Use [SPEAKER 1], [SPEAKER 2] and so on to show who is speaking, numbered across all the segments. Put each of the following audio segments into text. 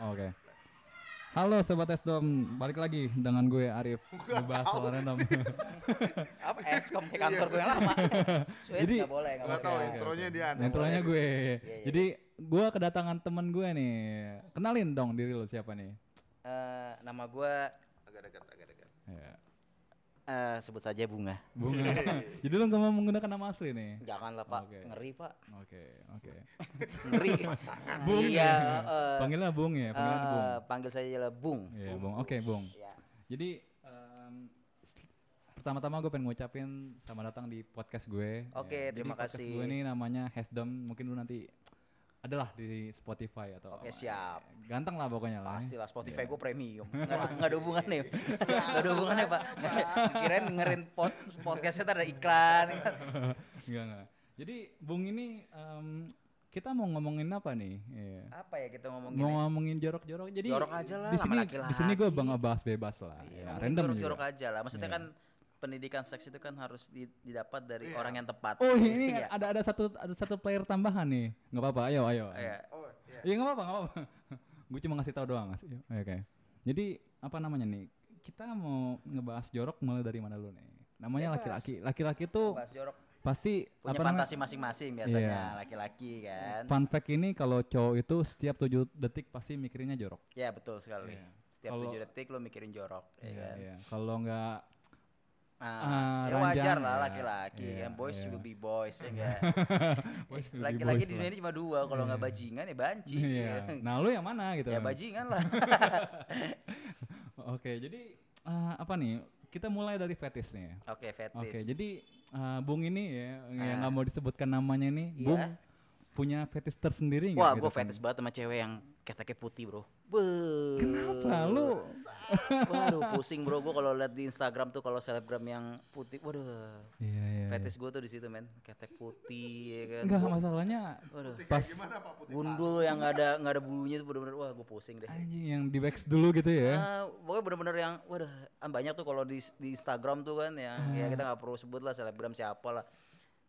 [SPEAKER 1] Oke. Halo sobat Esdom, balik lagi dengan gue Arif ngebahas soal random.
[SPEAKER 2] Apa Edscom kayak kantor gue yang lama. Sweet
[SPEAKER 1] Jadi-
[SPEAKER 2] nggak boleh, nggak
[SPEAKER 3] Nggak
[SPEAKER 2] boleh.
[SPEAKER 3] tahu
[SPEAKER 1] oke,
[SPEAKER 3] intronya dia aneh.
[SPEAKER 1] Intronya gue.
[SPEAKER 2] Iya, iya.
[SPEAKER 1] Jadi gue kedatangan temen gue nih. Kenalin dong diri lo siapa nih?
[SPEAKER 2] Eh, nama gue
[SPEAKER 3] Agak dekat, agak dekat.
[SPEAKER 1] Ya.
[SPEAKER 2] Eh, sebut saja Bunga.
[SPEAKER 1] Bunga. Jadi lo nggak mau menggunakan nama asli nih?
[SPEAKER 2] Janganlah Pak,
[SPEAKER 1] Oke.
[SPEAKER 2] ngeri Pak,
[SPEAKER 1] Oke, oke.
[SPEAKER 2] ngeri.
[SPEAKER 1] Bung
[SPEAKER 2] Iya,
[SPEAKER 1] ya?
[SPEAKER 2] eh,
[SPEAKER 1] Panggilnya Bung ya, panggilan Bung.
[SPEAKER 2] eh, panggil saja lah Bung.
[SPEAKER 1] Iya, Bung. Oke, Bung.
[SPEAKER 2] Ya.
[SPEAKER 1] Jadi em, s- pertama-tama gue pengen ngucapin selamat datang di podcast gue.
[SPEAKER 2] Oke,
[SPEAKER 1] Ya,
[SPEAKER 2] terima
[SPEAKER 1] jadi podcast
[SPEAKER 2] kasih.
[SPEAKER 1] gue ini namanya Hasdom. Mungkin lu nanti adalah di Spotify atau
[SPEAKER 2] Oke,
[SPEAKER 1] apa.
[SPEAKER 2] siap.
[SPEAKER 1] Ganteng lah pokoknya lah.
[SPEAKER 2] Pastilah Spotify
[SPEAKER 1] Iya.
[SPEAKER 2] gue premium. Nggak, ada- nggak ada hubungannya. Nggak ada hubungannya Pak. Kirain dengerin pod, podcastnya ada iklan.
[SPEAKER 1] Enggak, enggak. Jadi Bung ini em, kita mau ngomongin apa nih? Iya.
[SPEAKER 2] Apa ya kita ngomongin?
[SPEAKER 1] Mau
[SPEAKER 2] ya?
[SPEAKER 1] ngomongin jorok-jorok. Jadi
[SPEAKER 2] Jorok aja lah,
[SPEAKER 1] Di sini di sini gue bang bahas bebas lah.
[SPEAKER 2] Iya,
[SPEAKER 1] ya, random
[SPEAKER 2] jorok-jorok
[SPEAKER 1] juga.
[SPEAKER 2] aja lah. Maksudnya
[SPEAKER 1] Iya.
[SPEAKER 2] kan pendidikan seks itu kan harus di- didapat dari
[SPEAKER 3] Iya.
[SPEAKER 2] orang yang tepat.
[SPEAKER 1] Oh ini
[SPEAKER 2] Iya.
[SPEAKER 1] ada ada satu ada satu player tambahan nih. Nggak apa-apa, ayo ayo.
[SPEAKER 2] Iya.
[SPEAKER 3] Oh, iya.
[SPEAKER 1] Iya nggak apa-apa, nggak apa-apa. gue cuma ngasih tahu doang. ngasih- Oke. oke. Jadi apa namanya nih? Kita mau ngebahas jorok mulai dari mana dulu nih? Namanya
[SPEAKER 2] Bebas.
[SPEAKER 1] laki-laki. Laki-laki tuh
[SPEAKER 2] Bahas jorok
[SPEAKER 1] pasti
[SPEAKER 2] punya
[SPEAKER 1] apa namanya?
[SPEAKER 2] fantasi masing-masing biasanya
[SPEAKER 1] Iya.
[SPEAKER 2] laki-laki kan.
[SPEAKER 1] Fun fact ini kalau cowok itu setiap 7 detik pasti mikirinnya jorok.
[SPEAKER 2] Ya betul sekali.
[SPEAKER 1] Iya.
[SPEAKER 2] Setiap tujuh detik lo mikirin jorok, ya
[SPEAKER 1] Iya,
[SPEAKER 2] kan.
[SPEAKER 1] iya. Kalau nggak
[SPEAKER 2] Ah,
[SPEAKER 1] Ah,
[SPEAKER 2] ya wajar lah
[SPEAKER 1] ya.
[SPEAKER 2] laki-laki
[SPEAKER 1] Iya,
[SPEAKER 2] kan boys
[SPEAKER 1] iya.
[SPEAKER 2] will be boys ya enggak.
[SPEAKER 1] Be
[SPEAKER 2] Laki-laki di dunia ini cuma dua, kalau nggak
[SPEAKER 1] Iya.
[SPEAKER 2] bajingan ya banci.
[SPEAKER 1] Iya. Nah, lu yang mana gitu?
[SPEAKER 2] ya bajingan lah.
[SPEAKER 1] Oke, jadi eh, apa nih? Kita mulai dari fetish nih. ya.
[SPEAKER 2] Oke, fetis.
[SPEAKER 1] Oke, jadi eh, Bung ini ya yang
[SPEAKER 2] Ah.
[SPEAKER 1] nggak mau disebutkan namanya nih,
[SPEAKER 2] Iya.
[SPEAKER 1] Bung punya fetish tersendiri nggak?
[SPEAKER 2] Wah,
[SPEAKER 1] gitu
[SPEAKER 2] gue
[SPEAKER 1] kan?
[SPEAKER 2] fetish banget sama cewek yang keteknya putih, bro. Beuh.
[SPEAKER 1] Kenapa lu?
[SPEAKER 2] Waduh, pusing bro. Gue kalau lihat di Instagram tuh kalau selebgram yang putih, waduh.
[SPEAKER 1] Iya, iya.
[SPEAKER 2] Fetish gue tuh di situ, men. Ketek putih, ya kan.
[SPEAKER 1] Enggak masalahnya
[SPEAKER 2] Waduh.
[SPEAKER 3] Putih
[SPEAKER 1] Pas-
[SPEAKER 3] gimana Pak Putih?
[SPEAKER 2] Gundul yang nggak ada nggak ada bulunya tuh bener-bener wah gue pusing deh.
[SPEAKER 1] anjing yang di wax dulu gitu ya.
[SPEAKER 2] Ah, pokoknya bener-bener yang waduh ah, banyak tuh kalau di di Instagram tuh kan yang ya kita nggak perlu sebut lah selebgram siapa lah.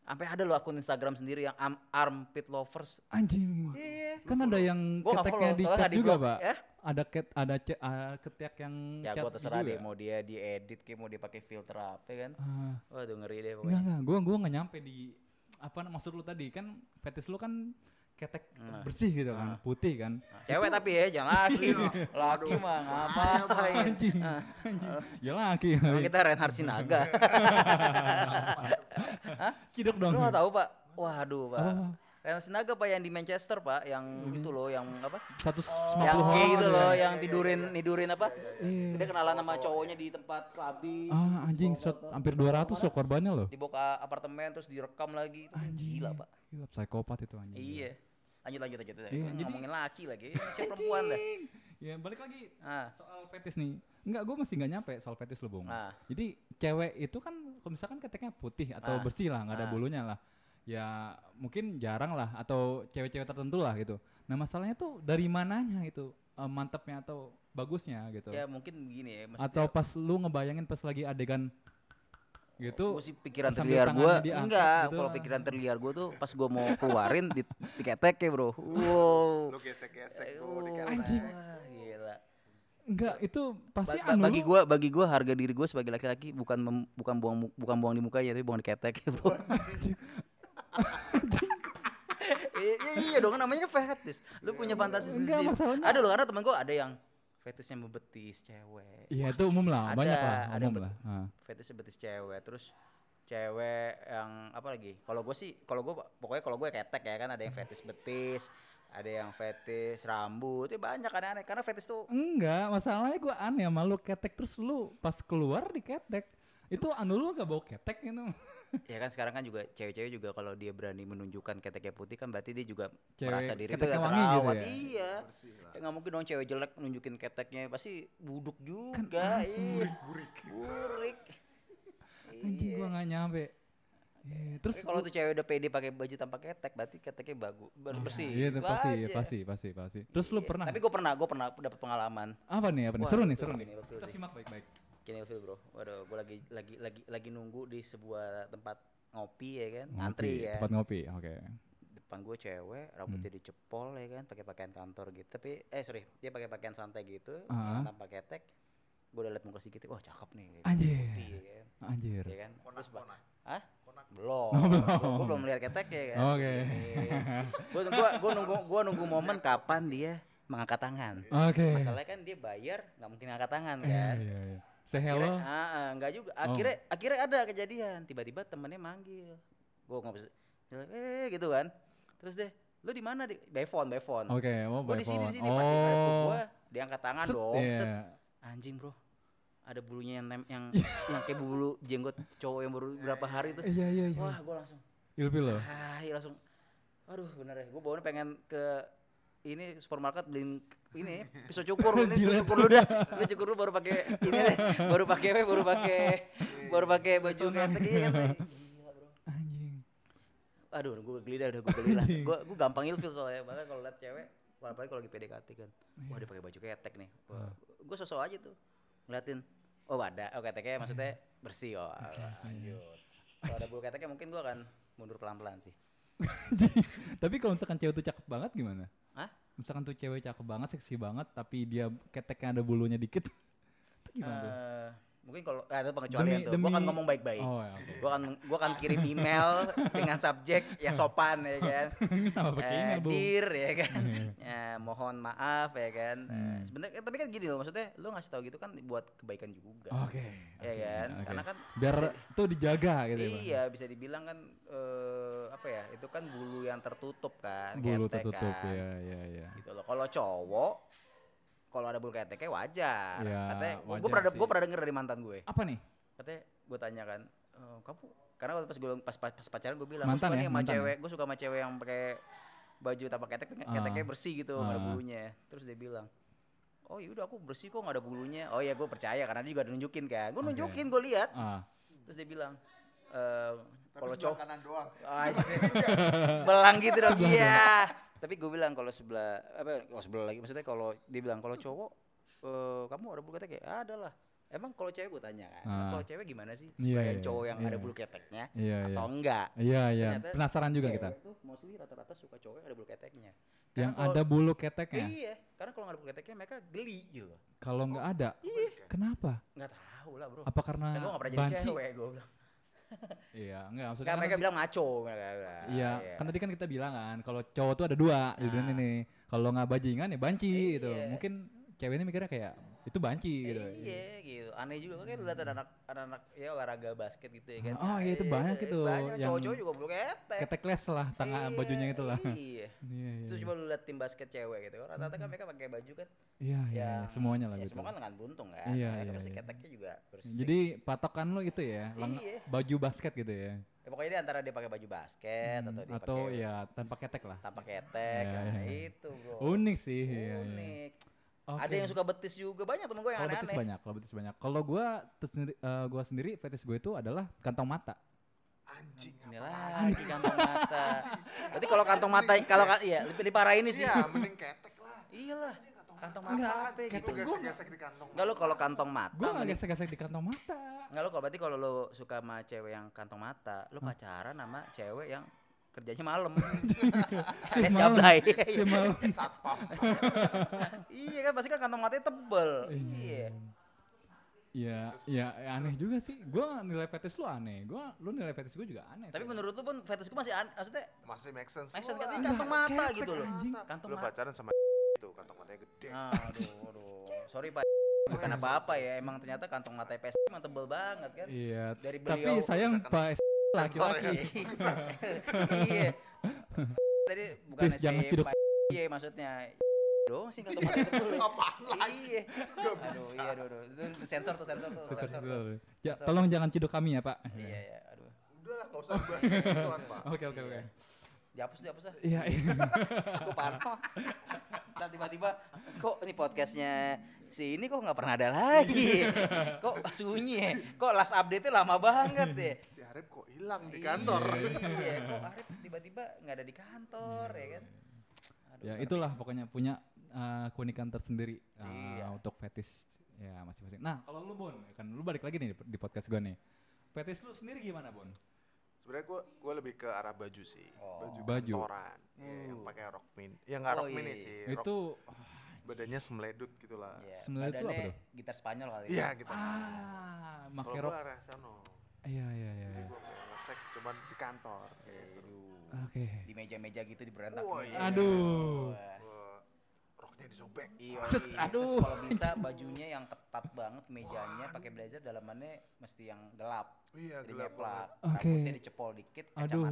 [SPEAKER 2] Sampai ada loh akun Instagram sendiri yang am- armpit lovers.
[SPEAKER 1] Anjing.
[SPEAKER 2] Iya.
[SPEAKER 1] Kan ada yang keteknya di juga,
[SPEAKER 2] di-block,
[SPEAKER 1] Pak.
[SPEAKER 2] ya.
[SPEAKER 1] Ada cat ada ce- ah, ketiak yang
[SPEAKER 2] Ya
[SPEAKER 1] cat
[SPEAKER 2] gue terserah
[SPEAKER 1] juga.
[SPEAKER 2] deh mau dia diedit kayak mau dia pakai filter apa kan.
[SPEAKER 1] Ah,
[SPEAKER 2] Waduh ngeri deh
[SPEAKER 1] enggak
[SPEAKER 2] pokoknya.
[SPEAKER 1] enggak, gua gua nggak nyampe di apa maksud lu tadi kan fetish lu kan ketek
[SPEAKER 2] Nah.
[SPEAKER 1] bersih gitu kan, putih kan.
[SPEAKER 2] Cewek tapi ya jangan laki. laki mah ngapain.
[SPEAKER 1] Anjing.
[SPEAKER 2] Ah,
[SPEAKER 1] Ya laki.
[SPEAKER 2] Emang kita Reinhard Sinaga.
[SPEAKER 1] Cidok dong.
[SPEAKER 2] Lu nggak tahu pak? Waduh pak. Reinhard Sinaga pak yang di Manchester pak, yang itu loh, yang apa?
[SPEAKER 1] 150
[SPEAKER 2] yang gay itu
[SPEAKER 1] ya.
[SPEAKER 2] loh, yang tidurin tidurin apa?
[SPEAKER 1] Iya.
[SPEAKER 2] Dia kenalan sama cowoknya di tempat klabi.
[SPEAKER 1] Ah, anjing shot hampir 200 loh korbannya loh.
[SPEAKER 2] Dibawa ke apartemen terus direkam lagi. Itu
[SPEAKER 1] Anjing.
[SPEAKER 2] Gila pak.
[SPEAKER 1] Gila psikopat itu anjing.
[SPEAKER 2] Iya. Lanjut lanjut lanjut.
[SPEAKER 1] Iya,
[SPEAKER 2] Gua
[SPEAKER 1] jadi-
[SPEAKER 2] ngomongin laki lagi. Cewek perempuan dah.
[SPEAKER 1] Ya balik lagi
[SPEAKER 2] Ah.
[SPEAKER 1] soal fetish nih. Enggak, gue masih nggak nyampe soal fetish lo, Bung.
[SPEAKER 2] Ah.
[SPEAKER 1] Jadi cewek itu kan kalau misalkan keteknya putih atau
[SPEAKER 2] Ah.
[SPEAKER 1] bersih lah, nggak ada
[SPEAKER 2] Ah.
[SPEAKER 1] bulunya lah. Ya mungkin jarang lah atau cewek-cewek tertentu lah gitu. Nah masalahnya tuh dari mananya itu eh, mantepnya atau bagusnya gitu.
[SPEAKER 2] Ya mungkin begini ya.
[SPEAKER 1] Atau pas lu ngebayangin pas lagi adegan gitu.
[SPEAKER 2] sih pikiran terliar gue
[SPEAKER 1] tangannya diangkat
[SPEAKER 2] enggak
[SPEAKER 1] gitu
[SPEAKER 2] kalau pikiran terliar gue tuh pas gue mau keluarin di diketek ya bro wow
[SPEAKER 3] Lu gesek-gesek
[SPEAKER 2] Uh,
[SPEAKER 1] Anjing.
[SPEAKER 2] wah, gila
[SPEAKER 1] Enggak, itu pasti
[SPEAKER 2] Ba- ba-
[SPEAKER 1] anu
[SPEAKER 2] bagi gue bagi gue harga diri gue sebagai laki-laki bukan mem- bukan buang bukan buang di muka ya tapi buang di ketek ya bro iya, iya, iya dong namanya fetish lu punya fantasi
[SPEAKER 1] Enggak,
[SPEAKER 2] sendiri
[SPEAKER 1] masalahnya-
[SPEAKER 2] ada loh karena temen gue ada yang fetishnya membetis cewek
[SPEAKER 1] Iya itu umum lah,
[SPEAKER 2] Ada,
[SPEAKER 1] banyak lah,
[SPEAKER 2] ada
[SPEAKER 1] umum
[SPEAKER 2] bet-
[SPEAKER 1] lah. Ah.
[SPEAKER 2] fetishnya betis cewek terus cewek yang apa lagi kalau gue sih kalau gue pokoknya kalau gue ketek ya kan ada yang fetish betis ada yang fetish rambut itu banyak aneh-aneh karena fetish tuh
[SPEAKER 1] Enggak, masalahnya gue aneh sama lu ketek terus lu pas keluar di ketek. Itu anu lu gak bawa ketek gitu.
[SPEAKER 2] ya kan sekarang kan juga cewek-cewek juga kalau dia berani menunjukkan keteknya putih kan berarti dia juga
[SPEAKER 1] Cewek
[SPEAKER 2] merasa diri itu
[SPEAKER 1] wangi gitu
[SPEAKER 2] terawat
[SPEAKER 1] ya?
[SPEAKER 2] iya ya nggak mungkin dong cewek jelek nunjukin keteknya pasti buduk
[SPEAKER 1] Kan
[SPEAKER 2] juga iya
[SPEAKER 3] Burik.
[SPEAKER 2] burik
[SPEAKER 1] Anjing
[SPEAKER 2] Iya.
[SPEAKER 1] gua gak nyampe. Iya, terus
[SPEAKER 2] kalau tuh cewek udah pede pakai baju tanpa ketek berarti keteknya bagus bersih
[SPEAKER 1] Iya, itu
[SPEAKER 2] Itu
[SPEAKER 1] pasti,
[SPEAKER 2] aja.
[SPEAKER 1] pasti, pasti, pasti. Terus lu
[SPEAKER 2] Iya.
[SPEAKER 1] pernah
[SPEAKER 2] tapi gue pernah gue pernah dapat pengalaman
[SPEAKER 1] apa nih? Apa nih? Seru nih, seru nih. Kita simak baik-baik.
[SPEAKER 2] Gini ilfil bro waduh gue lagi lagi lagi lagi nunggu di sebuah tempat ngopi ya kan
[SPEAKER 1] Ngopi,
[SPEAKER 2] ngantri ya
[SPEAKER 1] Tempat ngopi, oke.
[SPEAKER 2] depan gue cewek rambutnya
[SPEAKER 1] Hmm.
[SPEAKER 2] dicepol ya kan pakai pakaian kantor gitu tapi eh sorry dia pakai pakaian santai gitu
[SPEAKER 1] Ah.
[SPEAKER 2] tanpa ketek gue udah liat muka sedikit wah cakep nih kayak
[SPEAKER 1] Anjir.
[SPEAKER 2] putih, ya kan
[SPEAKER 1] Anjir.
[SPEAKER 2] ya kan
[SPEAKER 3] Konak konak.
[SPEAKER 2] Hah?
[SPEAKER 3] Konak.
[SPEAKER 2] belum
[SPEAKER 1] Oh, belum.
[SPEAKER 2] gue belum lihat ketek ya kan
[SPEAKER 1] Oke.
[SPEAKER 2] gue gua, gua nunggu gua nunggu momen kapan dia mengangkat tangan
[SPEAKER 1] Oke.
[SPEAKER 2] masalahnya kan dia bayar nggak mungkin angkat tangan
[SPEAKER 1] Iya,
[SPEAKER 2] kan
[SPEAKER 1] iya, iya. Say
[SPEAKER 2] Akhirnya,
[SPEAKER 1] hello.
[SPEAKER 2] ah, ah, enggak juga.
[SPEAKER 1] Oh.
[SPEAKER 2] Akhirnya akhirnya ada kejadian. Tiba-tiba temennya manggil. Gua nggak bisa. bilang, Eh gitu kan. Terus deh, lu di mana di by phone, by phone.
[SPEAKER 1] Oke, mau
[SPEAKER 2] Gua
[SPEAKER 1] by
[SPEAKER 2] di sini di sini pasti oh.
[SPEAKER 1] Oh.
[SPEAKER 2] gua diangkat tangan
[SPEAKER 1] Set,
[SPEAKER 2] dong.
[SPEAKER 1] iya.
[SPEAKER 2] Set. Anjing, Bro. Ada bulunya yang nem- yang yang kayak bulu jenggot cowok yang baru berapa hari tuh.
[SPEAKER 1] Iya, iya, iya.
[SPEAKER 2] Wah, gua langsung
[SPEAKER 1] Ilfil loh.
[SPEAKER 2] ah, iya langsung aduh bener ya. Gua bawanya pengen ke ini supermarket beliin ini pisau cukur. Ini gua cukur dulu dah. Lu cukur dulu baru pakai ini deh. Baru pakai apa baru pakai baru pakai baju ketek iya kan.
[SPEAKER 1] Anjing.
[SPEAKER 2] aduh gue geli dah udah gue geli lah
[SPEAKER 1] Anjing.
[SPEAKER 2] gue gue gampang ilfil soalnya. Bahkan kalau liat cewek apalagi kalau lagi PDKT kan.
[SPEAKER 1] Iya.
[SPEAKER 2] wah dia pakai baju ketek nih.
[SPEAKER 1] Ah.
[SPEAKER 2] gue sosok aja tuh. Ngeliatin oh ada. Oh keteknya maksudnya bersih. Oh lanjut. Kalau ada bulu keteknya mungkin gue akan mundur pelan pelan sih
[SPEAKER 1] Tapi kalau misalkan cewek tuh cakep banget gimana?
[SPEAKER 2] Hah?
[SPEAKER 1] Misalkan tuh cewek cakep banget, seksi banget, tapi dia keteknya ada bulunya dikit. itu gimana tuh?
[SPEAKER 2] Eh, mungkin kalau ah, itu pengecualian
[SPEAKER 1] Demi-
[SPEAKER 2] tuh gue akan
[SPEAKER 1] demi-
[SPEAKER 2] ngomong baik baik
[SPEAKER 1] Oh, ya, oke.
[SPEAKER 2] gue akan gua akan kirim email dengan subjek yang sopan ya kan Eh, dear ya kan ya, mohon maaf ya kan Eh,
[SPEAKER 1] Hmm.
[SPEAKER 2] sebenarnya tapi kan gini loh maksudnya lu ngasih tahu gitu kan buat kebaikan juga
[SPEAKER 1] Oke.
[SPEAKER 2] ya
[SPEAKER 1] oke,
[SPEAKER 2] kan
[SPEAKER 1] oke.
[SPEAKER 2] karena kan
[SPEAKER 1] biar
[SPEAKER 2] bisa-
[SPEAKER 1] tuh dijaga gitu ya,
[SPEAKER 2] iya bisa dibilang kan eh, apa ya itu kan bulu yang tertutup kan
[SPEAKER 1] Bulu
[SPEAKER 2] ketek
[SPEAKER 1] tertutup
[SPEAKER 2] kan.
[SPEAKER 1] ya, ya, ya.
[SPEAKER 2] gitu loh kalau cowok kalau ada bulu keteknya wajar
[SPEAKER 1] Ya,
[SPEAKER 2] katanya gue
[SPEAKER 1] wajar
[SPEAKER 2] pernah gue pernah denger dari mantan gue
[SPEAKER 1] Apa nih?
[SPEAKER 2] katanya gue tanya kan "Eh, kamu karena waktu pas gue pas, pas, pas pacaran gue bilang
[SPEAKER 1] Mantan
[SPEAKER 2] gue suka
[SPEAKER 1] ya,
[SPEAKER 2] nih sama
[SPEAKER 1] mantan ya?
[SPEAKER 2] cewek gue suka sama cewek yang pakai baju tanpa ketek
[SPEAKER 1] Ah.
[SPEAKER 2] keteknya bersih gitu nggak ada
[SPEAKER 1] Ah.
[SPEAKER 2] bulunya terus dia bilang oh yaudah aku bersih kok nggak ada bulunya oh ya gue percaya karena dia juga ada nunjukin kan gue
[SPEAKER 1] Oke.
[SPEAKER 2] nunjukin gue lihat
[SPEAKER 1] Ah,
[SPEAKER 2] terus dia bilang "Eh, kalau cowok
[SPEAKER 3] kanan doang.
[SPEAKER 2] Anjir. belang gitu dong iya tapi gue bilang kalau sebelah apa oh sebelah lagi maksudnya kalau dia bilang kalau cowok eh, kamu ada bulu ketek ya ada lah emang kalau cewek gue tanya kan
[SPEAKER 1] Ah.
[SPEAKER 2] kalau cewek gimana sih
[SPEAKER 1] Iya,
[SPEAKER 2] supaya
[SPEAKER 1] iya,
[SPEAKER 2] cowok yang
[SPEAKER 1] iya.
[SPEAKER 2] ada bulu keteknya
[SPEAKER 1] iya, iya.
[SPEAKER 2] atau enggak
[SPEAKER 1] Iya, iya.
[SPEAKER 2] Ternyata
[SPEAKER 1] Penasaran juga
[SPEAKER 2] cewek
[SPEAKER 1] kita.
[SPEAKER 2] tuh mostly rata-rata suka cowok yang ada bulu keteknya
[SPEAKER 1] Yang
[SPEAKER 2] kalau-
[SPEAKER 1] ada bulu keteknya.
[SPEAKER 2] iya karena kalau nggak ada bulu keteknya mereka geli gitu
[SPEAKER 1] Kalau nggak ada, kenapa?
[SPEAKER 2] nggak tahu lah bro
[SPEAKER 1] Apa karena
[SPEAKER 2] kan gue nggak pernah jadi
[SPEAKER 1] banci?
[SPEAKER 2] cewek gue bilang
[SPEAKER 1] Iya, enggak maksudnya
[SPEAKER 2] kan
[SPEAKER 1] kan
[SPEAKER 2] mereka bilang maco mereka bilang.
[SPEAKER 1] Iya, kan tadi kan kita bilang kan kalau cowok tuh ada dua di dunia ini. Kalau nggak bajingan ya banci gitu.
[SPEAKER 2] Iya.
[SPEAKER 1] Mungkin cewek ini mikirnya kayak itu banci gitu.
[SPEAKER 2] Iya gitu. Aneh juga kan lihat ada anak anak ya olahraga basket gitu ya kan.
[SPEAKER 1] Oh, iya, itu banyak itu
[SPEAKER 2] Banyak
[SPEAKER 1] yang
[SPEAKER 2] cowok-cowok juga bulu ketek.
[SPEAKER 1] Ketek les lah tangan
[SPEAKER 2] Iya,
[SPEAKER 1] bajunya itu lah.
[SPEAKER 2] Iya.
[SPEAKER 1] Iya, iya.
[SPEAKER 2] Itu coba lu lihat tim basket cewek gitu. Rata-rata kan mereka pakai baju kan
[SPEAKER 1] Iya, iya,
[SPEAKER 2] yang
[SPEAKER 1] semuanya lah
[SPEAKER 2] ya
[SPEAKER 1] gitu.
[SPEAKER 2] semua kan lengan buntung kan.
[SPEAKER 1] Iya,
[SPEAKER 2] mereka
[SPEAKER 1] iya,
[SPEAKER 2] pasti
[SPEAKER 1] iya.
[SPEAKER 2] keteknya juga bersih.
[SPEAKER 1] Jadi patokan lo itu ya,
[SPEAKER 2] Iya.
[SPEAKER 1] baju basket gitu ya.
[SPEAKER 2] ya, pokoknya dia antara dia pakai baju basket
[SPEAKER 1] Hmm,
[SPEAKER 2] atau dia
[SPEAKER 1] atau
[SPEAKER 2] pakai
[SPEAKER 1] ya tanpa ketek lah.
[SPEAKER 2] tanpa ketek.
[SPEAKER 1] Iya,
[SPEAKER 2] nah,
[SPEAKER 1] iya.
[SPEAKER 2] itu bro.
[SPEAKER 1] Unik sih. iya, iya. Oke.
[SPEAKER 2] Ada yang suka betis juga banyak temen gue yang
[SPEAKER 1] Kalau betis
[SPEAKER 2] aneh-aneh.
[SPEAKER 1] banyak, kalau betis banyak. Kalau gua tuh sendiri, eh, gua sendiri fetish gue itu adalah kantong mata.
[SPEAKER 3] Anjing
[SPEAKER 2] Ini
[SPEAKER 3] apa?
[SPEAKER 2] lagi kantong mata. Berarti kalau kantong mata kalau ka- iya lebih, parah ini sih.
[SPEAKER 3] Iya, mending ketek lah.
[SPEAKER 2] Iyalah.
[SPEAKER 3] Anjing,
[SPEAKER 2] Kantong
[SPEAKER 3] mata
[SPEAKER 2] mata
[SPEAKER 3] apaan?
[SPEAKER 2] apa
[SPEAKER 3] Lu
[SPEAKER 2] gitu.
[SPEAKER 3] gesek-gesek di kantong.
[SPEAKER 2] Enggak lo kalau kantong mata.
[SPEAKER 1] Gua nggak gesek-gesek di kantong mata.
[SPEAKER 2] Enggak lo kalau berarti kalau lo suka sama cewek yang kantong mata, lo pacaran sama cewek yang kerjanya malam. Alias
[SPEAKER 1] malam.
[SPEAKER 2] jablay.
[SPEAKER 1] Si malam.
[SPEAKER 3] Satpam.
[SPEAKER 2] iya kan pasti kan kantong matanya tebel. Iya.
[SPEAKER 1] Iya, iya ya aneh juga sih. Gua nilai fetish lu aneh. Gua lu nilai fetish gua juga aneh.
[SPEAKER 2] Tapi
[SPEAKER 1] sih.
[SPEAKER 2] menurut lo pun fetish gue masih an maksudnya
[SPEAKER 3] Masih make sense.
[SPEAKER 2] make sense
[SPEAKER 3] Lu
[SPEAKER 2] kan
[SPEAKER 3] lah.
[SPEAKER 2] kantong mata
[SPEAKER 1] ketek
[SPEAKER 2] gitu loh. Kantong
[SPEAKER 3] Lu
[SPEAKER 2] mata.
[SPEAKER 3] pacaran sama itu kantong matanya gede.
[SPEAKER 2] Aduh, aduh. Sorry Pak. Bukan apa-apa ya, emang ternyata kantong mata PS emang tebel banget kan.
[SPEAKER 1] Iya.
[SPEAKER 2] Dari
[SPEAKER 1] Tapi
[SPEAKER 2] beliau
[SPEAKER 1] sayang
[SPEAKER 3] misalkan
[SPEAKER 1] Pak laki-laki.
[SPEAKER 3] ya.
[SPEAKER 2] iya. Tadi bukan
[SPEAKER 1] Please, jangan.
[SPEAKER 2] Pak. Iya maksudnya. Doang sih kantong mata tebel.
[SPEAKER 3] Apaan lagi?
[SPEAKER 2] Iya. Aduh, iya aduh, aduh. Itu sensor tuh, sensor tuh,
[SPEAKER 1] Sensor,
[SPEAKER 2] sensor tuh.
[SPEAKER 1] Ya, tolong jangan ciduk kami ya, Pak.
[SPEAKER 2] Iya, iya, aduh.
[SPEAKER 3] Udah lah, gak usah dibahas kayak gituan, Pak.
[SPEAKER 1] Oke, oke, oke.
[SPEAKER 2] Dihapus, dihapus ah.
[SPEAKER 1] Iya, iya.
[SPEAKER 2] Aku parno. Ntar tiba-tiba kok ini podcastnya si ini kok nggak pernah ada lagi. kok sunyi ya? Kok last update-nya lama banget ya?
[SPEAKER 3] Si Arif kok hilang di kantor.
[SPEAKER 2] Iya, kok Arif tiba-tiba nggak ada di kantor ya kan? Aduh,
[SPEAKER 1] Ya, itulah pokoknya punya uh, keunikan tersendiri uh,
[SPEAKER 2] Iya.
[SPEAKER 1] untuk fetish ya masing-masing. Nah, kalau lu Bon, kan lu balik lagi nih di, di podcast gua nih. Fetish lu sendiri gimana, Bon?
[SPEAKER 3] Sebenarnya gue gue lebih ke arah baju sih.
[SPEAKER 2] Oh.
[SPEAKER 3] Baju,
[SPEAKER 1] Baju.
[SPEAKER 3] kantoran. Iya, yang
[SPEAKER 2] Uh.
[SPEAKER 3] pakai rok mini. Ya nggak
[SPEAKER 2] Oh,
[SPEAKER 3] rok mini
[SPEAKER 2] iya.
[SPEAKER 3] sih.
[SPEAKER 1] Itu
[SPEAKER 3] badannya semledut gitu lah.
[SPEAKER 2] Iya,
[SPEAKER 1] Sebenarnya itu apa tuh?
[SPEAKER 2] gitar Spanyol kali.
[SPEAKER 3] Iya gitu.
[SPEAKER 1] ah, make
[SPEAKER 3] Kalau
[SPEAKER 1] rok.
[SPEAKER 3] arah sono.
[SPEAKER 1] Iya iya iya.
[SPEAKER 3] Jadi
[SPEAKER 1] iya.
[SPEAKER 3] gue pengen nge-sex cuman di kantor. Kayak seru.
[SPEAKER 1] Oke.
[SPEAKER 2] Di meja-meja gitu di berantak.
[SPEAKER 3] Wah,
[SPEAKER 2] meja.
[SPEAKER 3] iya.
[SPEAKER 1] Aduh.
[SPEAKER 2] Wah.
[SPEAKER 3] Roknya disobek.
[SPEAKER 2] Iya, iya.
[SPEAKER 1] aduh.
[SPEAKER 2] Terus kalau bisa bajunya yang ketat banget, mejanya pakai blazer, dalamannya mesti yang gelap.
[SPEAKER 3] Iya
[SPEAKER 2] Jadi
[SPEAKER 3] gelap
[SPEAKER 2] nyeplak, rambutnya dicepol dikit,
[SPEAKER 1] Aduh.